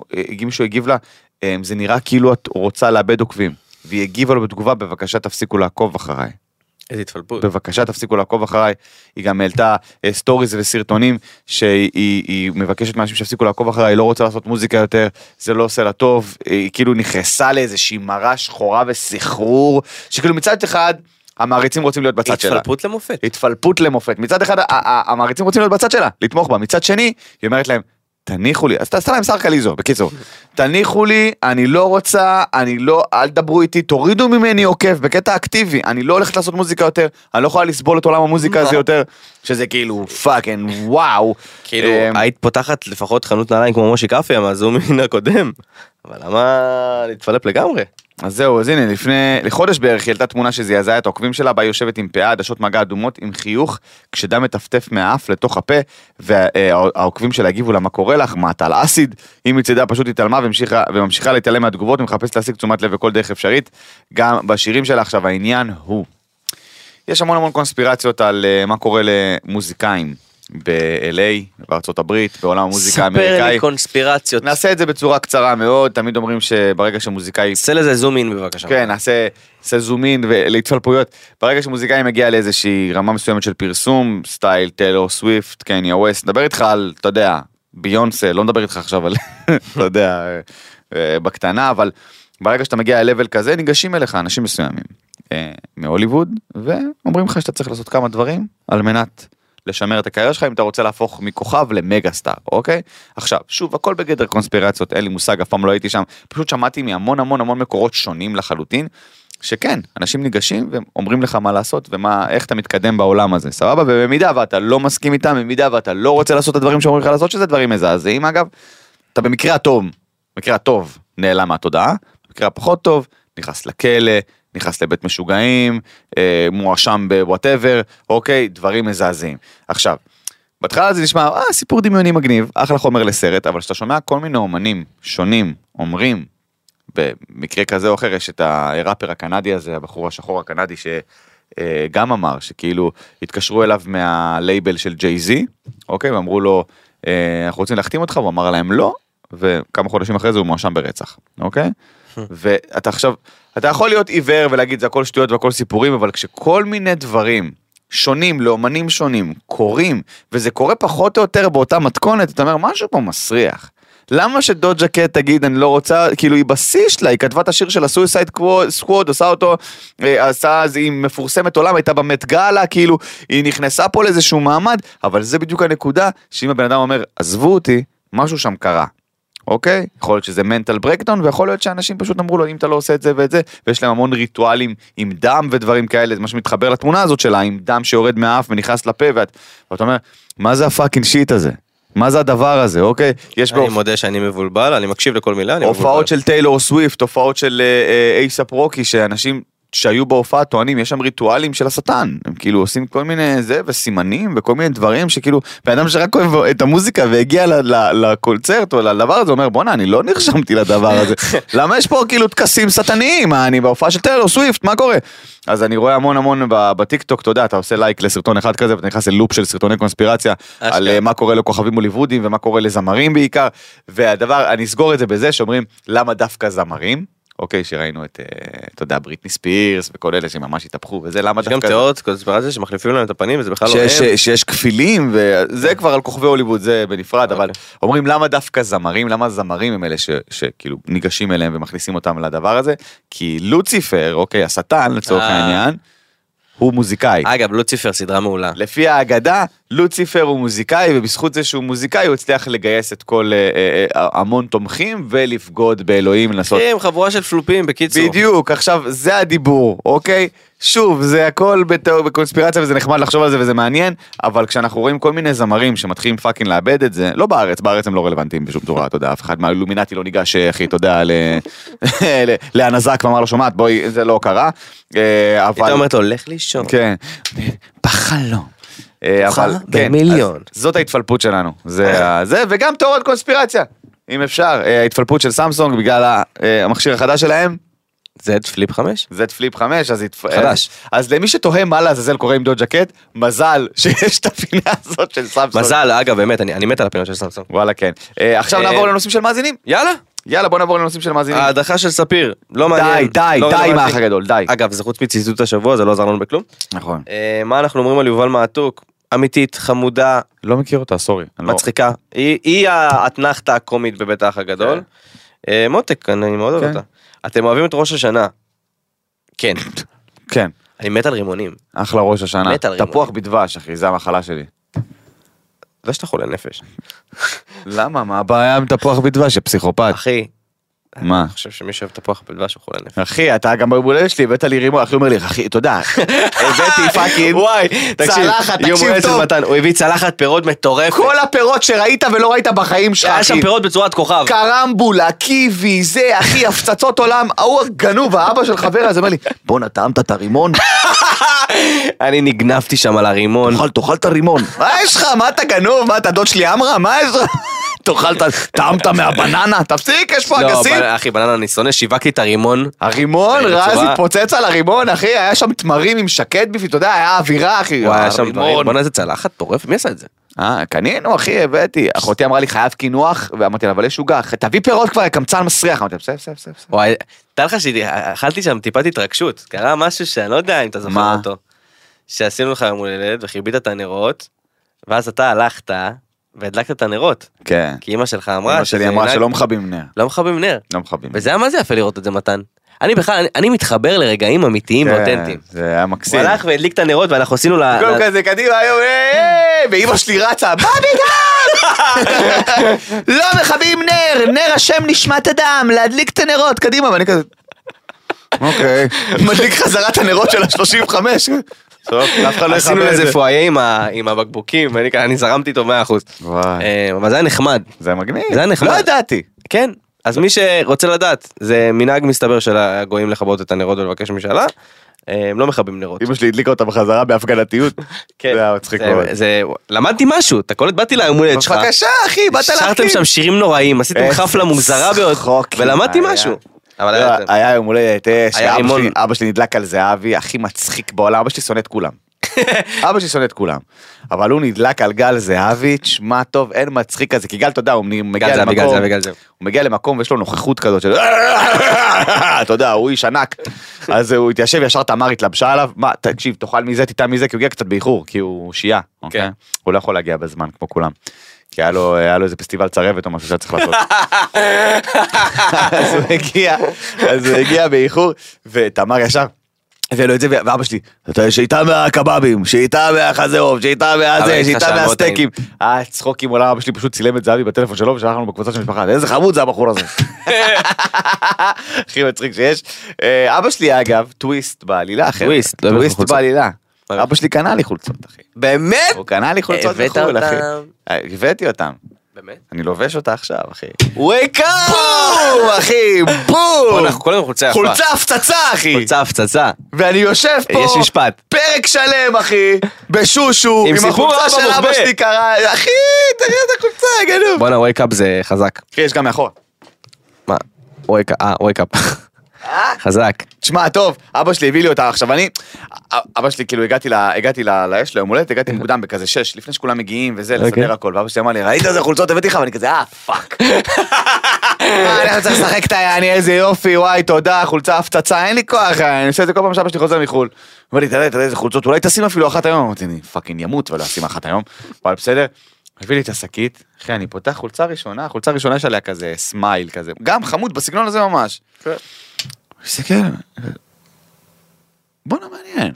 אה, זה נראה כאילו את רוצה לאבד עוקבים. והיא הגיבה לו בתגובה, בבקשה תפסיקו לעקוב אחריי. איזה התפלפות. בבקשה תפסיקו לעקוב אחריי. היא גם העלתה אה, סטוריז וסרטונים שהיא היא, היא מבקשת מאנשים שיפסיקו לעקוב אחריי, היא לא רוצה לעשות מוזיקה יותר, זה לא עושה לה טוב, היא כאילו נכנסה לאיזושהי מרה שחורה וסחרור, שכאילו מצד אחד המעריצים רוצים להיות בצד שלה. התפלפות למופת. התפלפות למופת. מצד אחד המעריצים רוצים להיות בצד שלה, לתמוך בה. מצד שני, היא אומרת להם, תניחו לי, אז תעשה להם שר קליזו, בקיצור. תניחו לי, אני לא רוצה, אני לא, אל תדברו איתי, תורידו ממני עוקב בקטע אקטיבי, אני לא הולכת לעשות מוזיקה יותר, אני לא יכולה לסבול את עולם המוזיקה הזה יותר, שזה כאילו fucking wow. כאילו אמ, היית פותחת לפחות חנות נעליים כמו משה קפיה מן הקודם. אבל למה להתפלפ לגמרי? אז זהו, אז הנה, לפני, לחודש בערך היא העלתה תמונה שזעזעה את העוקבים שלה, בה יושבת עם פאה, עדשות מגע אדומות, עם חיוך, כשדם מטפטף מהאף לתוך הפה, והעוקבים שלה הגיבו לה, מה קורה לך? מה, אתה על אסיד? היא מצידה פשוט התעלמה והמשיכה, וממשיכה להתעלם מהתגובות, ומחפשת להשיג תשומת לב בכל דרך אפשרית. גם בשירים שלה עכשיו, העניין הוא, יש המון המון קונספירציות על uh, מה קורה למוזיקאים. ב-LA, בארצות הברית, בעולם המוזיקה ספר האמריקאי. לי קונספירציות. נעשה את זה בצורה קצרה מאוד, תמיד אומרים שברגע שמוזיקאי... עשה לזה זום אין בבקשה. כן, נעשה, נעשה זום אין ולהתפלפויות. ברגע שמוזיקאי מגיע לאיזושהי רמה מסוימת של פרסום, סטייל טיילור סוויפט, קניה ווסט, נדבר איתך על, אתה יודע, ביונסה, לא נדבר איתך עכשיו על, אתה יודע, אה, אה, בקטנה, אבל ברגע שאתה מגיע ל-level כזה, ניגשים אליך אנשים מסוימים אה, מהוליווד, ואומרים לך שאתה צריך לעשות כמה דברים על מנת לשמר את הקריירה שלך אם אתה רוצה להפוך מכוכב למגה סטאר, אוקיי? עכשיו, שוב, הכל בגדר קונספירציות, אין לי מושג, אף פעם לא הייתי שם, פשוט שמעתי מהמון המון המון מקורות שונים לחלוטין, שכן, אנשים ניגשים ואומרים לך מה לעשות ומה, איך אתה מתקדם בעולם הזה, סבבה? ובמידה ואתה לא מסכים איתם, במידה ואתה לא רוצה לעשות את הדברים שאומרים לך לעשות, שזה דברים מזעזעים אגב, אתה במקרה הטוב, במקרה הטוב, נעלם מהתודעה, במקרה הפחות טוב, נכנס לכלא, נכנס לבית משוגעים, אה, מואשם בוואטאבר, אוקיי, דברים מזעזעים. עכשיו, בהתחלה זה נשמע, אה, סיפור דמיוני מגניב, אחלה חומר לסרט, אבל כשאתה שומע כל מיני אומנים שונים אומרים, במקרה כזה או אחר, יש את הראפר הקנדי הזה, הבחור השחור הקנדי, שגם אמר שכאילו התקשרו אליו מהלייבל של ג'יי זי, אוקיי, ואמרו לו, אה, אנחנו רוצים להחתים אותך, הוא אמר להם לא, וכמה חודשים אחרי זה הוא מואשם ברצח, אוקיי? ואתה עכשיו, אתה יכול להיות עיוור ולהגיד זה הכל שטויות והכל סיפורים, אבל כשכל מיני דברים שונים לאומנים שונים קורים, וזה קורה פחות או יותר באותה מתכונת, אתה אומר משהו פה מסריח. למה שדוג'ה קט תגיד אני לא רוצה, כאילו היא בשיא שלה, היא כתבה את השיר של ה Suicide Squad, עושה אותו, אה, עשה, היא מפורסמת עולם, הייתה ב Met Gala, כאילו, היא נכנסה פה לאיזשהו מעמד, אבל זה בדיוק הנקודה, שאם הבן אדם אומר, עזבו אותי, משהו שם קרה. אוקיי? יכול להיות שזה mental breakdown ויכול להיות שאנשים פשוט אמרו לו אם אתה לא עושה את זה ואת זה ויש להם המון ריטואלים עם דם ודברים כאלה זה מה שמתחבר לתמונה הזאת שלה עם דם שיורד מהאף ונכנס לפה ואת, ואתה אומר מה זה ה fucking shit הזה? מה זה הדבר הזה אוקיי? יש אני בו מודה שאני מבולבל, אני מקשיב לכל מילה, אני מבולבל. הופעות של טיילור סוויפט הופעות של אייסאפ רוקי שאנשים שהיו בהופעה טוענים יש שם ריטואלים של השטן. הם כאילו עושים כל מיני זה וסימנים וכל מיני דברים שכאילו בן אדם שרק אוהב את המוזיקה והגיע לקונצרט או לדבר הזה אומר בואנה אני לא נרשמתי לדבר הזה. למה יש פה כאילו טקסים שטניים? אני בהופעה של טיילור סוויפט? מה קורה? אז אני רואה המון המון ב- בטיקטוק אתה יודע אתה עושה לייק לסרטון אחד כזה ואתה נכנס ללופ של סרטוני קונספירציה. על אה, מה קורה לכוכבים הוליוודים ומה קורה לזמרים בעיקר. והדבר אני אסגור את זה בזה שאומרים למה דווקא זמרים. אוקיי שראינו את אה, אתה יודע בריטני ספירס וכל אלה שממש התהפכו וזה למה יש גם דווקא תיאוריות קונספירציה שמחליפים להם את הפנים וזה בכלל לא שיש, הם. שיש כפילים וזה כבר על כוכבי הוליווד זה בנפרד אבל אוקיי. אומרים למה דווקא זמרים למה זמרים הם אלה שכאילו ניגשים אליהם ומכניסים אותם לדבר הזה כי לוציפר אוקיי השטן לצורך אה. העניין הוא מוזיקאי. אגב, לוציפר סדרה מעולה. לפי האגדה, לוציפר הוא מוזיקאי, ובזכות זה שהוא מוזיקאי, הוא הצליח לגייס את כל אה, אה, אה, המון תומכים ולבגוד באלוהים, לנסות... הם חבורה של פלופים, בקיצור. בדיוק, עכשיו זה הדיבור, אוקיי? שוב, זה הכל בתיאור- בקונספירציה וזה נחמד לחשוב על זה וזה מעניין, אבל כשאנחנו רואים כל מיני זמרים שמתחילים fucking לאבד את זה, לא בארץ, בארץ הם לא רלוונטיים בשום צורה, אתה יודע, אף אחד מהאילומינטי לא ניגש, אחי, אתה יודע, ל- ל- להנזק ואמר לו, שומעת, בואי, זה לא קרה, אה, אבל... הייתה אומרת לו, לך לישון. כן, בחלום. אה, אבל כן, במיליון. אז זאת ההתפלפות שלנו, זה ה- זה, וגם תיאוריות קונספירציה, אם אפשר, אה, ההתפלפות של סמסונג בגלל אה, המכשיר החדש שלהם, Z Flip 5? Z Flip 5 אז התפ... חדש. אז למי שתוהה מה לעזאזל קורה עם דוג'ה קט מזל שיש את הפינה הזאת של סמסונג. מזל, אגב, באמת, אני אני מת על הפינות של סמסונג. וואלה כן. אה, עכשיו אה, נעבור לנושאים של מאזינים. יאללה. יאללה בוא נעבור לנושאים של מאזינים. ההדחה של ספיר, לא מעניין. די די לא די עם. האח הגדול די. אגב, זה חוץ מציטוט השבוע, זה לא עזר לנו בכלום. נכון. אה, מה אנחנו אומרים על יובל מעתוק? אמיתית, חמודה, לא מכיר אותה סורי. לא- מצחיקה. היא- היא האתנחתא הקומית בבית האח הגדול. אה, מותק, אני מאוד אוהב כן. אותה. אתם אוהבים את ראש השנה. כן. כן. אני מת על רימונים. אחלה ראש השנה. מת על רימונים. תפוח בדבש אחי זה המחלה שלי. זה שאתה חולה נפש. למה מה הבעיה עם תפוח בדבש יא פסיכופת. אחי, מה? אני חושב שמי שאוהב תפוח בדבש הוא חולה נפש. אחי אתה גם ביום הולדת שלי הבאת לי רימון אחי אומר לי אחי יודע הבאתי fucking וואי, צלחת, תקשיב טוב. הוא הביא צלחת פירות מטורפת. כל הפירות שראית ולא ראית בחיים שלך היה שם אחי. פירות בצורת כוכב. קרמבולה, קיווי, זה, אחי, הפצצות עולם, ההוא הגנוב, האבא של חבר הזה אומר לי, בואנה, טעמת את הרימון? אני נגנבתי שם על הרימון. תאכל, תאכל את הרימון. מה יש לך? מה אתה גנוב? מה, אתה דוד שלי עמרם? מה יש לך? תאכל, את ה- טעמת מהבננה, תפסיק, יש פה לא, אגסים. בנ- אחי, בננה אני שונא, שיווקתי את הרימון. הרימון, בצורה- רז התפוצץ על הרימון, אחי, היה שם תמרים עם שקט בפנים, אתה יודע, היה אווירה, אחי. וואי, היה שם הרימון. דברים, בוא'נה איזה צלחת מטורף, מי עשה את זה? אה, קנינו, אחי, הבאתי. אחותי אמרה לי, חייב קינוח, ואמרתי לה, אבל יש עוגה, תביא פירות כבר, קמצן מסריח. אמרתי לה, בסדר, בסדר, בסדר. בסדר." וואי, תדע לך שאכלתי שם טיפת התרגשות, קרה משהו שאני לא יודע אם אתה זוכר? אותו. שעשינו לך יום הולדת וחיבית את הנרות, ואז אתה הלכת והדלקת את הנרות. כן. כי אמא שלך אמרה אמא שלי אמרה שלא מכבים נר. לא מכבים נר. לא מכבים. וזה היה מה זה יפה לראות את זה מתן. אני בכלל, אני, אני מתחבר לרגעים אמיתיים כן, ואותנטיים. זה היה הוא מקסים. הלך והדליק את הנרות ואנחנו עשינו ל... כל כזה קדימה היום, היי, היי, ואימא שלי רצה, מה בגלל? לא מכבים נר, נר השם נשמת אדם, להדליק את הנרות, קדימה, ואני כזה... אוקיי. מדליק חזרה את הנרות של ה-35. לא עשינו איזה זה. פואיה עם, הבקבוקים, אני זרמתי איתו 100%. וואי, אה, אבל זה היה נחמד. זה מגניב. זה היה נחמד. לא ידעתי. כן, אז מי שרוצה לדעת, זה מנהג מסתבר של הגויים לכבות את הנרות ולבקש משאלה. אה, הם לא מכבים נרות. אמא שלי הדליקה אותה בחזרה בהפגנתיות. כן. זה היה מצחיק מאוד. למדתי משהו, אתה קולט, באתי ליום הולדת שלך, בבקשה, אחי, באת שרתם להחכים. שם שירים נוראים, עשיתם חפלה מוזרה צחוקים ולמדתי. משהו. אבל לא, היה... היה יום הולדת היה אבא. שלי- נדלק על זהבי, הכי מצחיק בעולם, אבא שלי שונא את כולם. אבא שלי שונא את כולם. אבל הוא נדלק על גל זהבי, תשמע טוב, אין מצחיק כזה, כי גל, אתה יודע, הוא מגיע למקום. הוא מגיע למקום ויש לו נוכחות כזאת של... אתה יודע, הוא איש ענק. אז הוא התיישב, ישר תמר התלבשה עליו, מה, תקשיב, תאכל מזה, תטע מזה, כי הוא הגיע קצת באיחור, כי הוא שיעה, אוקיי? כן. הוא לא יכול להגיע בזמן כמו כולם. כי היה לו, היה לו איזה פסטיבל צרבת או משהו שהיה צריך לעשות. אז הוא הגיע, אז הוא הגיע באיחור, ותמר ישר. הביא לו את זה, ואבא שלי, שאיתה מהקבבים, שאיתה מהחזה עוף, שאיתה מהזה, שאיתה מהסטייקים. היה צחוק עם עולם, אבא שלי פשוט צילם את זהבי בטלפון שלו ושלח לנו בקבוצה של משפחה, איזה חמוד זה הבחור הזה. הכי מצחיק שיש. אה, אבא שלי אגב, טוויסט בעלילה, חבר'ה. טוויסט, לא טוויסט. בעלילה. אבא שלי קנה לי חולצות, אחי. באמת? הוא קנה לי חולצות הבאת בחו"ל, אחי. אותם? אה, הבאתי אותם. באמת? אני לובש אותה עכשיו, אחי. וייק אפ! בום, אחי, בום! אנחנו כל היום חולצה יפה. חולצה הפצצה, אחי. חולצה הפצצה. ואני יושב פה, יש משפט. פרק שלם, אחי, בשושו, עם החולצה של אבא. שלי קרה, אחי, תראה את החולצה, גנוב. בואנה, וייק אפ זה חזק. אחי, יש גם מאחורה. מה? וייק אפ, אה, וייק אפ. חזק. תשמע, טוב, אבא שלי הביא לי אותה, עכשיו אני, אבא שלי, כאילו, הגעתי ל- הגעתי ל- לאש ליום הולדת, הגעתי מוקדם בכזה שש, לפני שכולם מגיעים וזה, אוקיי. לסדר הכל, ואבא שלי אמר לי, ראית איזה חולצות הבאתי לך? ואני כזה, אה, fuck. אני צריך לשחק את היעני, איזה יופי, וואי, תודה, חולצה הפצצה, אין לי כוח, אני עושה את זה כל פעם שאבא שלי חוזר מחו"ל. אומר לי, תראה, תראה איזה חולצות, אולי תשים אפילו אחת היום. אמרתי, אני fucking ימות ולא אשים אחת היום. אבל בסדר. הביא לי את השקית, אחי, אני פותח חולצה ראשונה, חולצה ראשונה יש עליה כזה smile כזה, גם חמוד, בסגנון הזה ממש. מסתכל, בואנה מעניין.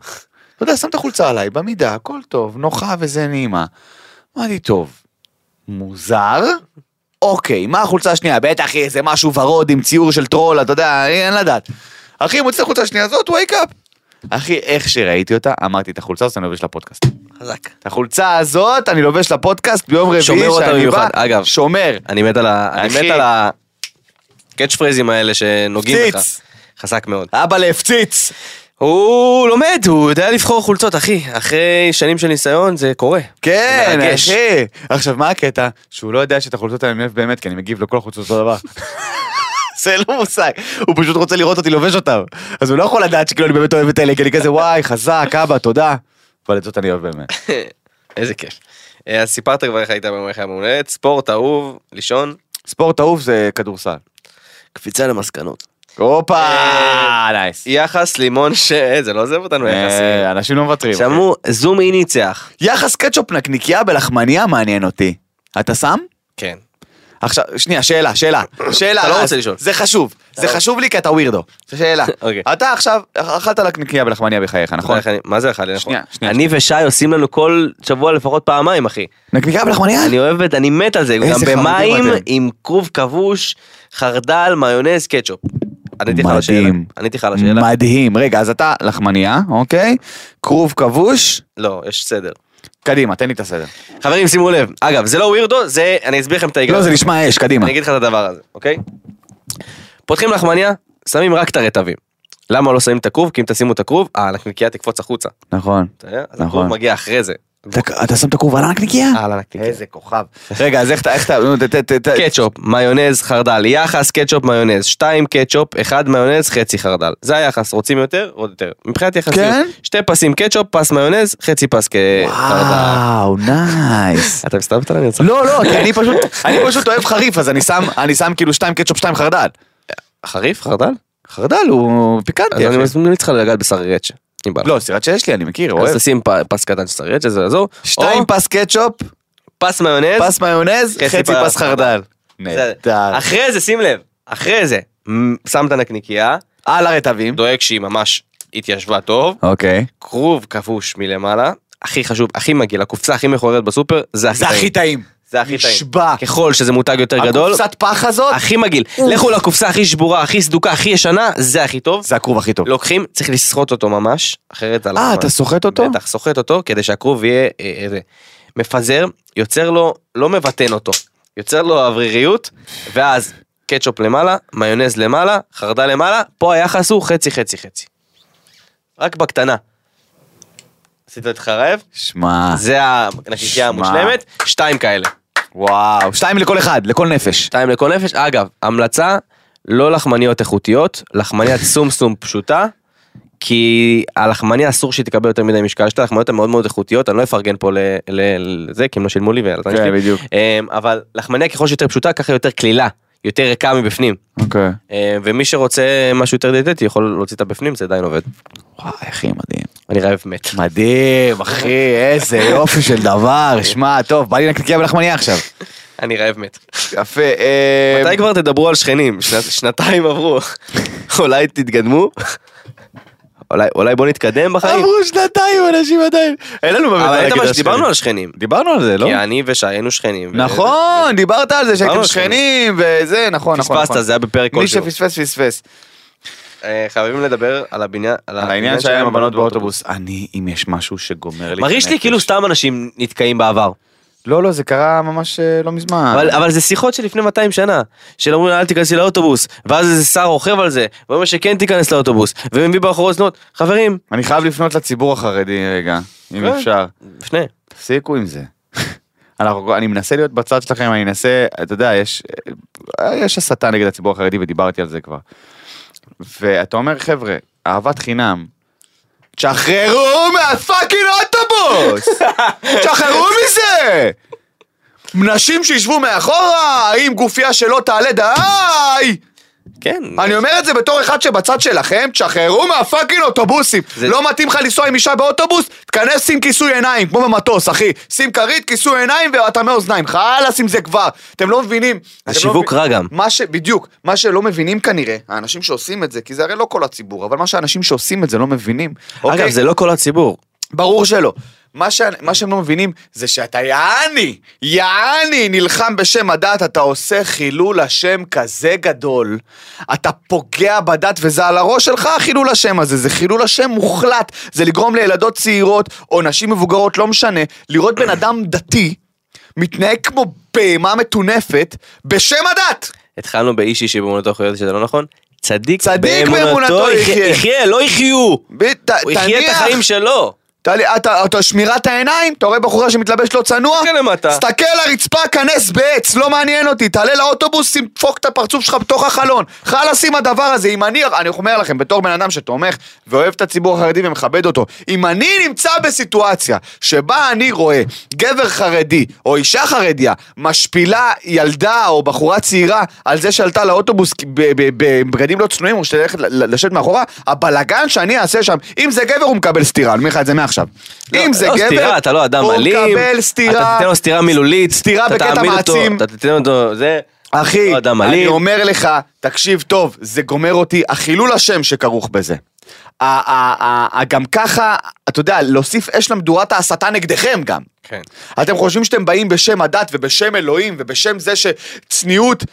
אתה יודע, שם את החולצה עליי, במידה, הכל טוב, נוחה וזה נעימה. אמרתי, טוב, מוזר? אוקיי, מה החולצה השנייה? בטח איזה משהו ורוד עם ציור של טרול, אתה יודע, אין לדעת. אחי, מוצא את החולצה השנייה הזאת, wake up. אחי, איך שראיתי אותה, אמרתי, את החולצה הזאת אני לובש לפודקאסט. חזק. את החולצה הזאת אני לובש לפודקאסט ביום רביעי שומר אותה שאני במיוחד. בא, אגב. שומר. אני מת על ה... אני. מת על הקאץ' פרייזים האלה שנוגעים לך. הפציץ. חזק מאוד. אבא להפציץ. הוא לומד, הוא יודע לבחור חולצות, אחי. אחרי שנים של ניסיון זה קורה. כן, מרגש. אחי. עכשיו, מה הקטע? שהוא לא יודע שאת החולצות האלה אני אוהב באמת, כי אני מגיב לכל החולצות אותו דבר. זה לא מושג, הוא פשוט רוצה לראות אותי לובש אותם. אז הוא לא יכול לדעת שכאילו אני באמת אוהב את אלה, כי אני כזה וואי, חזק, אבא, תודה. אבל את זאת אני אוהב באמת. איזה כיף. אה, אז סיפרת כבר איך היית יום הולדת, ספורט אהוב, לישון, ספורט אהוב זה כדורסל. קפיצה למסקנות. הופה, אה, nice. יחס לימון ש... אה, זה לא עוזב אותנו יחסים. אה, אנשים לא מוותרים. שמעו, זום אי ניצח. יחס קטשופ נקניקייה בלחמניה מעניין אותי. אתה שם? כן. עכשיו, שנייה, שאלה, שאלה, שאלה. אתה לא רוצה לשאול. זה חשוב, זה לא- חשוב לי כי אתה weirdo. זו שאלה. אוקיי. אתה עכשיו אכלת נקניקייה בלחמניה בחייך, נכון? מה זה אחד? שנייה, שנייה. אני ושי עושים לנו כל שבוע לפחות פעמיים, אחי. נקניקייה בלחמניה? אני אוהב את, אני מת על זה, גם במים. עם כרוב כבוש, חרדל, מיונז, קטשופ. עניתי לך על השאלה. מדהים. עניתי לך על השאלה. מדהים. רגע, אז אתה לחמניה, אוקיי? כרוב כבוש, לא, יש סדר. קדימה, תן לי את הסדר. חברים, שימו לב. אגב, זה לא ווירדו, זה, אני אסביר לכם את ההיגיון. לא, זה נשמע אש, קדימה. אני אגיד לך את הדבר הזה, אוקיי? פותחים לחמניה, שמים רק את הרטבים. למה לא שמים את הכרוב? כי אם תשימו את הכרוב, הנקניקייה תקפוץ החוצה. נכון. אתה יודע? אז נכון. הכרוב מגיע אחרי זה. אתה- שם את הכרוב על הנקניקייה? על הנקניקייה. איזה כוכב. רגע, אז איך אתה, קטשופ, מיונז, חרדל, יחס קטשופ מיונז, שתיים קטשופ, אחד מיונז, חצי חרדל. זה היחס, רוצים יותר? עוד יותר. מבחינת יחסיות, כן? שתי פסים קטשופ, פס מיונז, חצי פס חרדל. וואו, nice. אתה מסתובבת עליי? אני רוצה- לא, לא, כי אני פשוט, אני פשוט אוהב חריף, אז אני שם, אני שם כאילו שתיים קטשופ, שתיים חרדל. חריף? חרדל? חרדל הוא עז פיקנטי, אני אחי. ממליץ לך לגעת בסרירצ'ה. אם בא לך. לא, סירת שיש לי, אני מכיר, אז אוהב. תשים פ- פס קטן של סרייץ', זה יעזור. שתיים או פס קטשופ, פס מיונז. פס מיונז, חצי חצי פס פס חרדל. נהדר. אחרי זה, שים לב, אחרי זה, מ- שם את הנקניקייה, על הרטבים. דואג שהיא ממש התיישבה טוב, אוקיי. כרוב כבוש מלמעלה, הכי חשוב, הכי מגעיל, הקופסה הכי מכוערת בסופר, זה הכי זה הכי טעים. זה הכי טעים. נשבע. ככל שזה מותג יותר גדול, הקופסת פח הזאת, הכי מגעיל. לכו לקופסה הכי שבורה, הכי סדוקה, הכי ישנה, זה הכי טוב. זה הכרוב הכי טוב. לוקחים, צריך לסחוט אותו ממש, אחרת על אה. אתה סוחט אותו? בטח, סוחט אותו כדי שהכרוב יהיה אה, איזה מפזר, יוצר לו, לא מבטן אותו, יוצר לו אווריריות, ואז קטשופ למעלה, מיונז למעלה, חרדה למעלה, פה היחס הוא חצי חצי חצי. רק בקטנה. עשית אותך רעב? שמע, זה הנקניקייה שמע. המושלמת, שתיים כאלה. וואו, שתיים לכל אחד, לכל נפש. שתיים לכל נפש. אגב, המלצה, לא לחמניות איכותיות, לחמניית סום סום פשוטה, כי הלחמניה אסור שהיא תקבל יותר מדי משקל, שתי לחמניות הן מאוד מאוד איכותיות, אני לא אפרגן פה לזה, כי הם לא שילמו לי ולזמן כן, שלי. בדיוק. אמ, אבל לחמניה ככל שיותר פשוטה, ככה יותר קלילה, יותר ריקה מבפנים. אוקיי. אמ, ומי שרוצה משהו יותר דיאטטי יכול להוציא את הבפנים, זה עדיין עובד. וואי, אחי, מדהים. אני רעב מת. מדהים, אחי, איזה יופי של דבר. שמע, טוב, בא לי נקניקייה בלחמניה עכשיו. אני רעב מת. יפה. אה, מתי כבר תדברו על שכנים? שנת- שנתיים עברו. אולי תתקדמו? אולי- אולי בוא נתקדם בחיים? עברו שנתיים, אנשים עדיין. אין לנו באמת מה אבל להגיד על שכנים. על שכנים. דיברנו על זה, לא? כי אני ושי היינו שכנים. נכון, דיברת על זה שהייתם דיברנו שכנים וזה, נכון, נכון. פספסת, נכון. זה היה בפרק מי כלשהו. שפספס, פספס. אה, חייבים לדבר על הבניין, על העניין שהיה עם הבנות באוטובוס. אני, אם יש משהו שגומר לי... מרגיש לי כאילו סתם אנשים נתקעים בעבר. לא, לא, זה קרה ממש אה, לא מזמן. אבל, אבל זה שיחות של לפני 200 שנה, של אומרים אל תיכנסי לאוטובוס, ואז איזה שר רוכב על זה, ואומר שכן תיכנס לאוטובוס, ומביא באחורות זנות, חברים, אני חייב לפנות לציבור החרדי רגע, אם כן. אפשר. לפני. תפסיקו עם זה. אנחנו, אני מנסה להיות בצד שלכם, אני אנסה, אתה יודע, יש, אה, יש הסתה נגד הציבור החרדי ודיברתי על זה כבר. ואתה אומר, חבר'ה, אהבת חינם, תשחררו מהפאקינג אוטובוס! תשחררו מזה! נשים שישבו מאחורה, עם גופייה שלא תעלה די! כן. אני אומר את זה בתור אחד שבצד שלכם, תשחררו מהפאקינג אוטובוסים. זה- לא מתאים לך לנסוע עם אישה באוטובוס? תכנס שים כיסוי עיניים, כמו במטוס, אחי. שים כרית, כיסוי עיניים ואטמי אוזניים. חלאס עם זה כבר. אתם לא מבינים. זה אתם שיווק לא רע גם. מה ש... בדיוק. מה שלא מבינים כנראה, האנשים שעושים את זה, כי זה הרי לא כל הציבור, אבל מה שאנשים שעושים את זה לא מבינים. אגב, אוקיי? זה לא כל הציבור. ברור שלא. מה, ש... מה שהם לא מבינים זה שאתה יעני, יעני, נלחם בשם הדת, אתה עושה חילול השם כזה גדול. אתה פוגע בדת וזה על הראש שלך החילול השם הזה, זה חילול השם מוחלט. זה לגרום לילדות צעירות או נשים מבוגרות, לא משנה, לראות בן אדם דתי מתנהג כמו בהמה מטונפת בשם הדת. התחלנו באיש אישי באמונתו יכול שזה לא נכון. צדיק, צדיק באמונתו יחיה. יחיה, לא יחיו. ב- ת- הוא יחיה את החיים שלו. אתה, שמירת העיניים? אתה רואה בחורה שמתלבש לא צנוע? תסתכל לרצפה, כנס בעץ, לא מעניין אותי. תעלה לאוטובוס, דפוק את הפרצוף שלך בתוך החלון. חלאס עם הדבר הזה. אם אני, אני אומר לכם, בתור בן אדם שתומך ואוהב את הציבור החרדי ומכבד אותו, אם אני נמצא בסיטואציה שבה אני רואה גבר חרדי או אישה חרדיה משפילה ילדה או בחורה צעירה על זה שעלתה לאוטובוס בבגדים לא צנועים או שתלכת לשבת מאחורה, הבלגן שאני אעשה שם, אם זה גבר הוא מקבל סטירה, אני אומר לך את זה מעכשיו. אם זה לא גבר, סטירה, אתה לא אדם הוא אלים. מקבל סטירה. אתה תיתן לו סטירה מילולית. סטירה בקטע מעצים. אתה תיתן אותו, זה. אחי, לא אני. אומר לך, תקשיב טוב, זה גומר אותי, החילול השם שכרוך בזה. גם ככה, אתה יודע, להוסיף אש למדורת ההסתה נגדכם גם. כן. אתם חושבים שאתם באים בשם הדת ובשם אלוהים ובשם זה שצניעות,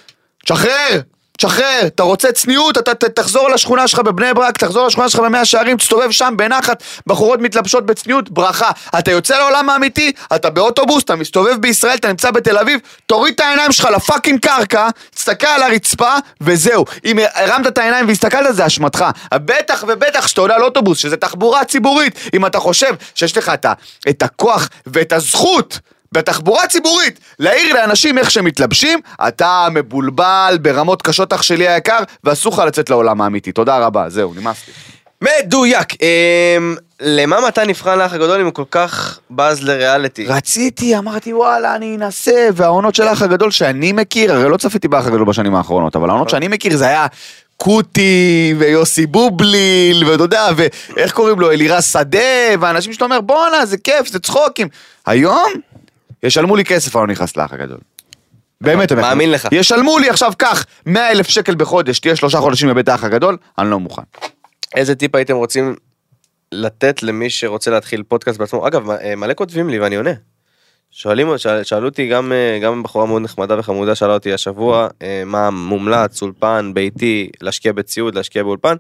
תשחרר, תשחרר, אתה רוצה צניעות, אתה ת- תחזור לשכונה שלך בבני ברק, תחזור לשכונה שלך במאה שערים, תסתובב שם בנחת, בחורות מתלבשות בצניעות, ברכה. אתה יוצא לעולם האמיתי, אתה באוטובוס, אתה מסתובב בישראל, אתה נמצא בתל אביב, תוריד את העיניים שלך לפאקינג קרקע, תסתכל על הרצפה, וזהו. אם הרמת את העיניים והסתכלת, זה אשמתך. בטח ובטח שאתה עולה על אוטובוס, שזה תחבורה ציבורית. אם אתה חושב שיש לך את, את הכוח ואת הזכות בתחבורה ציבורית להעיר לאנשים איך שהם מתלבשים, אתה מבולבל ברמות קשות אח שלי היקר, ואסור לך לצאת לעולם האמיתי. תודה רבה, זהו, נמאס לי. מדויק. אמ, למה מתן נבחן לאח הגדול אם הוא כל כך בז לריאליטי? רציתי, אמרתי וואלה, אני אנסה, והעונות של האח הגדול שאני מכיר, הרי לא צפיתי באח הגדול בשנים האחרונות, אבל העונות שאני מכיר זה היה קוטי, ויוסי בובליל, ואתה יודע, ואיך קוראים לו, אלירז שדה, ואנשים שאתה אומר, בואנה, זה כיף, זה צחוקים. היום, ישלמו לי כסף, אני לא נכנס לאח הגדול. באמת, באמת. מאמין לך. ישלמו לי עכשיו, קח, 100 אלף שקל בחודש, תהיה שלושה חודשים בבית האח הגדול, אני לא מוכן. איזה טיפ הייתם רוצים לתת למי שרוצה להתחיל פודקאסט בעצמו? אגב, אה, מלא כותבים לי ואני עונה. שואלים, שאל, שאלו אותי גם, אה, גם בחורה מאוד נחמדה וחמודה שאלה אותי השבוע אה, מה מומלץ, אולפן, ביתי, להשקיע בציוד, להשקיע באולפן.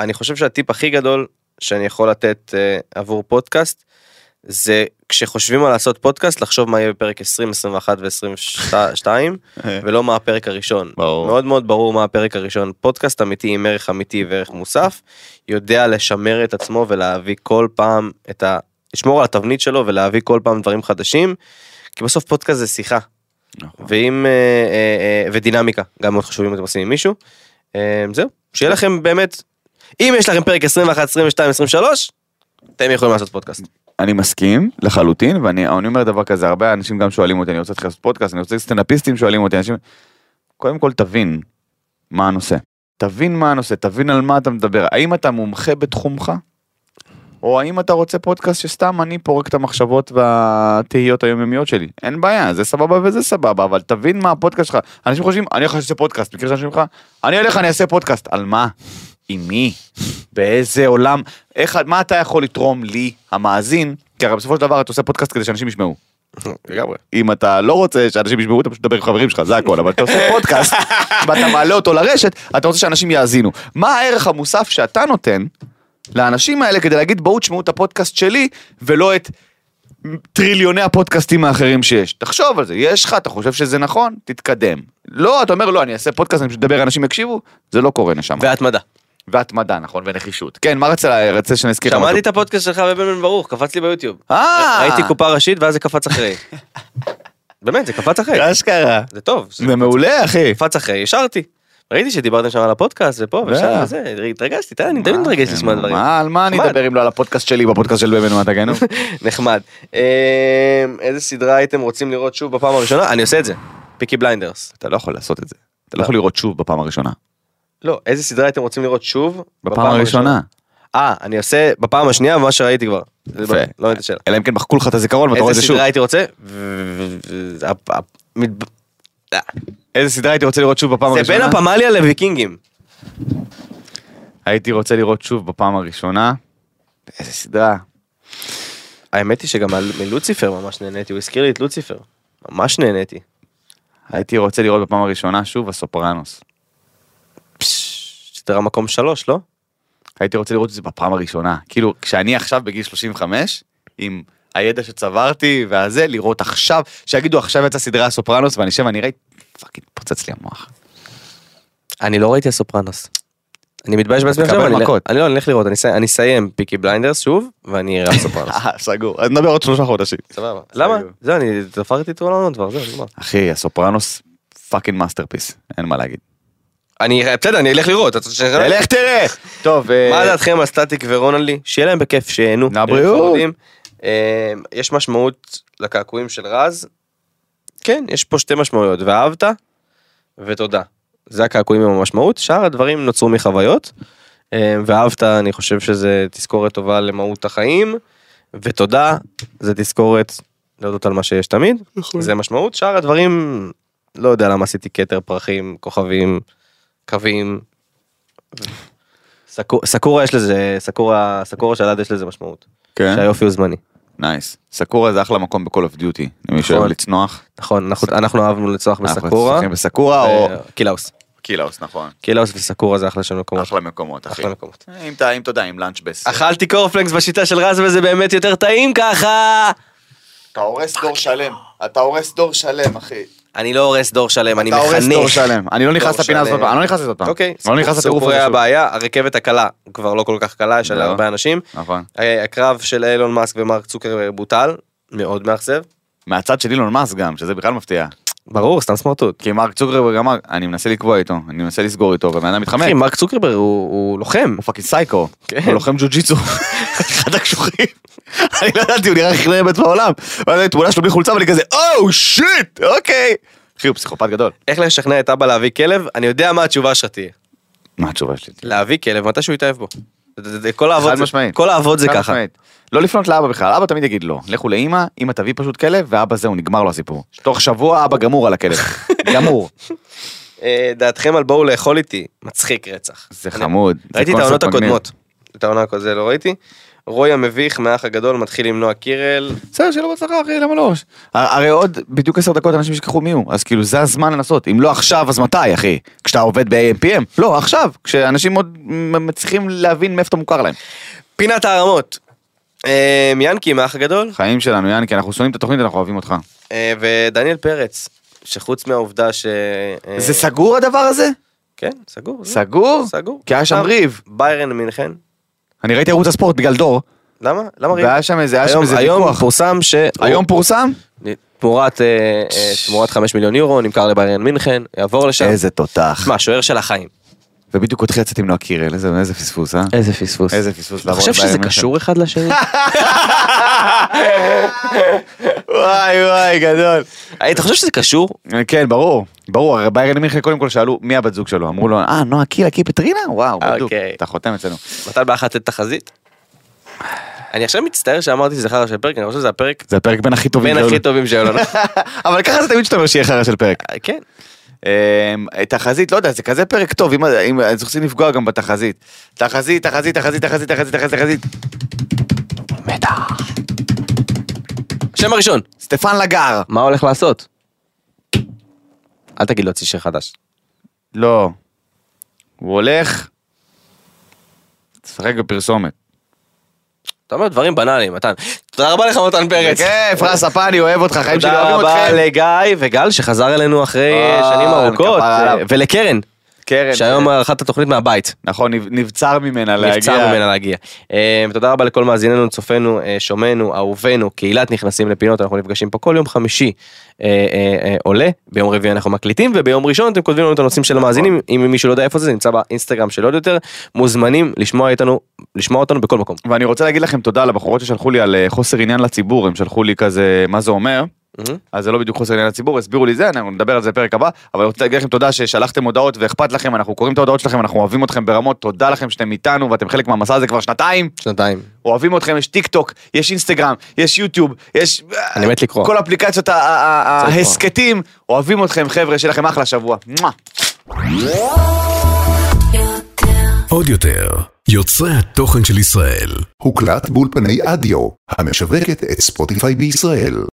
אני חושב שהטיפ הכי גדול שאני יכול לתת עבור פודקאסט זה כשחושבים על לעשות פודקאסט לחשוב מה יהיה בפרק 20, 21 ו-22 ולא מה הפרק הראשון. ברור. מאוד מאוד ברור מה הפרק הראשון. פודקאסט אמיתי עם ערך אמיתי וערך מוסף, יודע לשמר את עצמו ולהביא כל פעם את ה... לשמור על התבנית שלו ולהביא כל פעם דברים חדשים, כי בסוף פודקאסט זה שיחה. ואם... אה, אה, אה, ודינמיקה, גם מאוד חשוב אם אתם עושים עם מישהו. זהו, שיהיה לכם באמת... אם יש לכם פרק 21, 22, 23, אתם יכולים לעשות פודקאסט. אני מסכים לחלוטין, ואני אני אומר דבר כזה, הרבה אנשים גם שואלים אותי, אני רוצה להתחיל לעשות פודקאסט, אני רוצה סטנדאפיסטים שואלים אותי, אנשים... קודם כל תבין מה הנושא. תבין מה הנושא, תבין על מה אתה מדבר. האם אתה מומחה בתחומך? או האם אתה רוצה פודקאסט שסתם אני פורק את המחשבות והתהיות היומיומיות שלי? אין בעיה, זה סבבה וזה סבבה, אבל תבין מה הפודקאסט שלך. אנשים חושבים, אני הולך לעשות פודקאסט, מכיר שאנשים שלך? אני הולך, אני אעשה פודקאסט. על מה? עם מי? באיזה עולם? איך, מה אתה יכול לתרום לי, המאזין? כי הרי בסופו של דבר אתה עושה פודקאסט כדי שאנשים ישמעו. לגמרי. אם אתה לא רוצה שאנשים ישמעו, אתה פשוט מדבר עם חברים שלך, זה הכל, אבל אתה עושה פודקאסט, ואתה מעלה אותו לרשת, אתה רוצה שאנשים יאזינו. מה הערך המוסף שאתה נותן לאנשים האלה כדי להגיד, בואו תשמעו את הפודקאסט שלי, ולא את טריליוני הפודקאסטים האחרים שיש. תחשוב על זה, יש לך, אתה חושב שזה נכון? תתקדם. לא, אתה אומר, לא, אני אעשה פודקאסט, אני פשוט אדבר, אנשים יקשיבו, זה לא קורה נשמה. והתמדה. והתמדה, נכון, ונחישות. כן, מה רצה, רצה שנזכיר? שמעתי? את הפודקאסט שלך בבן בן ברוך, קפץ לי ביוטיוב. אה! ראיתי קופה ראשית ואז זה קפץ אחרי. באמת, זה קפץ אחרי. אשכרה. זה טוב. זה מעולה, אחי. קפץ אחרי, השארתי. ראיתי שדיברתם שם על הפודקאסט ופה ושם. וזה, התרגשתי, תראה, אני תמיד מתרגש לשמוע דברים. מה, על מה אני. אדבר אם לא על הפודקאסט שלי בפודקאסט של בן מה תגנו? נחמד. אמ, איזה סדרה הייתם רוצים לראות שוב בפעם הראשונה? אני עושה את זה. פיקי בליינדרס. אתה לא יכול לעשות את זה. אתה לא יכול לראות שוב בפעם הראשונה. לא, איזה סדרה הייתם רוצים לראות שוב? בפעם הראשונה. אה, אני עושה בפעם השנייה ממה שראיתי כבר. זה. לא- לא יודעת שאלה. אלא אם כן מחקו לך את הזיכרון ואתה רואה את איזה זה שוב. סדרה הייתי רוצה? אה. איזה סדרה הייתי רוצה לראות שוב בפעם זה הראשונה? בין הפמליה לוויקינגים. הייתי רוצה לראות שוב בפעם הראשונה. איזה סדרה. האמת היא שגם מלוציפר ממש נהניתי, הוא הזכיר לי את לוציפר. ממש נהניתי. הייתי רוצה לראות בפעם הראשונה שוב הסופרנוס. פש, סדרה מקום שלוש, לא? הייתי רוצה לראות את זה בפעם הראשונה. כאילו, כשאני עכשיו בגיל 35, עם הידע שצברתי והזה, לראות עכשיו, שיגידו עכשיו יצאה סדרה הסופרנוס ואני אשב ואני אראה, fucking פוצץ לי המוח. אני לא ראיתי הסופרנוס. אני מתבייש בעצמי עכשיו, אני-. אני לא, אני אלך לראות, אני אסיים- אני אסיים Peaky Blinders שוב, ואני אראה הסופרנוס. אה, סגור. אז נדבר עוד שלושה חודשים. סבבה. למה? זהו, אני תפרתי את כל העונות כבר, זהו, נגמר. אחי, הסופרנוס fucking masterpiece, אין מה להגיד. אני, בסדר, אני אלך לראות. תלך תראה! טוב, אה, מה דעתכם על סטטיק ורונלי? שיהיה להם בכיף, שיהנו. לבריאות. חמודים. אה, יש משמעות לקעקועים של רז. כן, יש פה שתי משמעויות, ואהבת ותודה. זה הקעקועים עם המשמעות, שאר הדברים נוצרו מחוויות. אה, ואהבת, אני חושב שזה תזכורת טובה למהות החיים, ותודה, זה תזכורת להודות על מה שיש תמיד. זה משמעות, שאר הדברים, לא יודע למה עשיתי כתר פרחים, כוכבים, קווים. סקור- סקורה יש לזה, סקורה, סקורה של אלעד יש לזה משמעות. כן. שהיופי הוא זמני. נייס. סקורה זה אחלה מקום ב-call of duty, למי שאוהב נכון. לצנוח. נכון, אנחנו- אנחנו אהבנו אנחנו בסקורה. משחקים בסקורה או קילאוס. קילאוס, נכון. קילאוס וסקורה זה אחלה של מקומות. אחלה מקומות, אחי. אחלה מקומות. אם אתה, אם אתה יודע, עם לאנצ'בס. אכלתי קורפלקס בשיטה של רז וזה באמת יותר טעים ככה. אתה הורס דור שלם. אתה הורס דור שלם, אחי. אני לא הורס דור שלם, אני אתה הורס דור מחנך. שלם. אני לא נכנס לפינה הזאת. אני לא נכנס לזה פעם. אוקיי, אני לא נכנס לטירוף הזה שוב. הבעיה, הרכבת הקלה כבר לא כל כך קלה, יש עליה לא. הרבה אנשים. נכון. אה, הקרב של אילון מאסק ומרק צוקר בוטל, מאוד מאכזב. מהצד של אילון מאסק גם, שזה בכלל מפתיע. ברור, סתם סמרטוט. כי מרק צוקרברג אמר, אני מנסה לקבוע איתו, אני מנסה לסגור איתו, והבן אדם מתחמק. אחי, מרק צוקרברג הוא הוא לוחם. הוא fucking psycho. כן. הוא לוחם ג'ו-ג'יצו. אחד הקשוחים. אני לא ידעתי, הוא נראה הכי נראה בעולם. ואז אני תמונה שלו בלי חולצה ואני כזה, oh shit, אוקיי. אחי, הוא פסיכופת גדול. איך לשכנע את אבא להביא כלב? אני יודע מה התשובה שלך תהיה. מה התשובה שלי? להביא כלב מתי שהוא יתאהב בו. כל האבות זה- משמעית. כל האבות זה חד ככה. משמעית. לא לפנות לאבא בכלל, אבא תמיד יגיד לא. לכו לאמא, אמא תביא פשוט כלב, ואבא זהו, נגמר לו הסיפור. תוך שבוע אבא גמור על הכלב. גמור. אה, דעתכם על בואו לאכול איתי, מצחיק רצח. זה אני- חמוד. ראיתי את העונות. הקודמות. את העונה הקודמת זה לא ראיתי. רוי המביך מהאח הגדול מתחיל עם נועה קירל. בסדר, שלא בהצלחה אחי, למה לא? הרי עוד בדיוק עשר דקות אנשים ישכחו מי הוא, אז כאילו זה הזמן לנסות. אם לא עכשיו, אז מתי אחי? כשאתה עובד ב-AMPM? לא, עכשיו, כשאנשים עוד מצליחים להבין מאיפה אתה מוכר להם. פינת הערמות. אה, ינקי מהאח הגדול חיים שלנו, יאנקי, אנחנו שונאים את התוכנית, אנחנו אוהבים אותך. אה, ודניאל פרץ. שחוץ מהעובדה ש... אה, זה סגור הדבר הזה? כן, סגור. סגור? סגור. כי היה שם ריב. ביירן מינכן. אני ראיתי ערוץ הספורט בגלל דור, למה? למה ריב? והיה שם איזה היה שם היום- איזה היום ויכוח. פורסם ש... היום פורסם? תמורת, אה, אה, תמורת 5 מיליון יורו נמכר לביירן מינכן, יעבור לשם. איזה תותח. מה, שוער של החיים. ובדיוק התחיל לצאת עם נועה קירל, איזה פספוס, אה? איזה פספוס. איזה פספוס אתה חושב שזה. קשור אחד לשני? וואי וואי, גדול. אה, אתה חושב שזה קשור? כן, ברור, ברור, הרי ביירן מינכן קודם כל שאלו מי הבת זוג שלו, אמרו לו, אה, נועה קילה קיפטרינה? וואו, בדיוק, אוקיי. אתה חותם אצלנו. מתי בא לך לתת תחזית? אני עכשיו מצטער שאמרתי שזה חרא של פרק, אני חושב שזה הפרק זה הפרק בין הכי טובים בין שהיו הכי לנו. טובים שהיו לנו. אבל ככה זה תמיד שאתה אומר שיהיה חרא של פרק. אה, כן. אמ, תחזית, לא יודע, זה כזה פרק טוב, אם אם- אז רוצים לפגוע גם בתחזית. תחזית, תחזית, תחזית, תחזית, תחזית, תחזית, תחזית. השם הראשון, סטפן לגר. מה הולך לעשות? אל תגיד להוציא שיר חדש. לא. הוא הולך... לשחק בפרסומת. אתה אומר דברים בנאליים, מתן. תודה רבה לך מתן פרץ. בכיף, רס הפני, אוהב אותך, חיים שלי תודה אוהבים רבה אתכם. לגיא וגל שחזר אלינו אחרי שנים ארוכות. ולקרן, קרן. שהיום ערכה את התוכנית מהבית. נכון, נב- נבצר ממנה להגיע. נבצר ממנה להגיע. אה, תודה רבה לכל מאזיננו, צופינו, אה, שומענו, אהובינו, קהילת נכנסים לפינות, אנחנו נפגשים פה כל יום חמישי אה, אה, אה, עולה, ביום רביעי אנחנו מקליטים, וביום ראשון אתם כותבים לנו את הנושאים של המאזינים, אם מישהו לא יודע איפה זה, זה נמצא באינסטגרם של עוד יותר, מוזמנים לשמוע איתנו, לשמוע אותנו בכל מקום. ואני רוצה להגיד לכם תודה לבחורות ששלחו לי על אה, חוסר עניין לציבור, הם שלחו לי כזה, מה זה אומר? אז זה לא בדיוק חוסר עניין לציבור, הסבירו לי זה, אנחנו נדבר על זה בפרק הבא, אבל אני רוצה להגיד לכם תודה ששלחתם הודעות ואכפת לכם, אנחנו קוראים את ההודעות שלכם, אנחנו אוהבים אתכם ברמות, תודה לכם שאתם איתנו ואתם חלק מהמסע הזה כבר שנתיים, שנתיים. אוהבים אתכם, יש טיק טוק, יש אינסטגרם, יש יוטיוב, יש... אני מת לקרוא. כל אפליקציות. ההסכתים, אוהבים אתכם חבר'ה, שיהיה לכם אחלה שבוע. עוד יותר, יוצרי התוכן של ישראל. הוקלט באולפני אדיו, המשווקת את ספוטיפיי בישראל.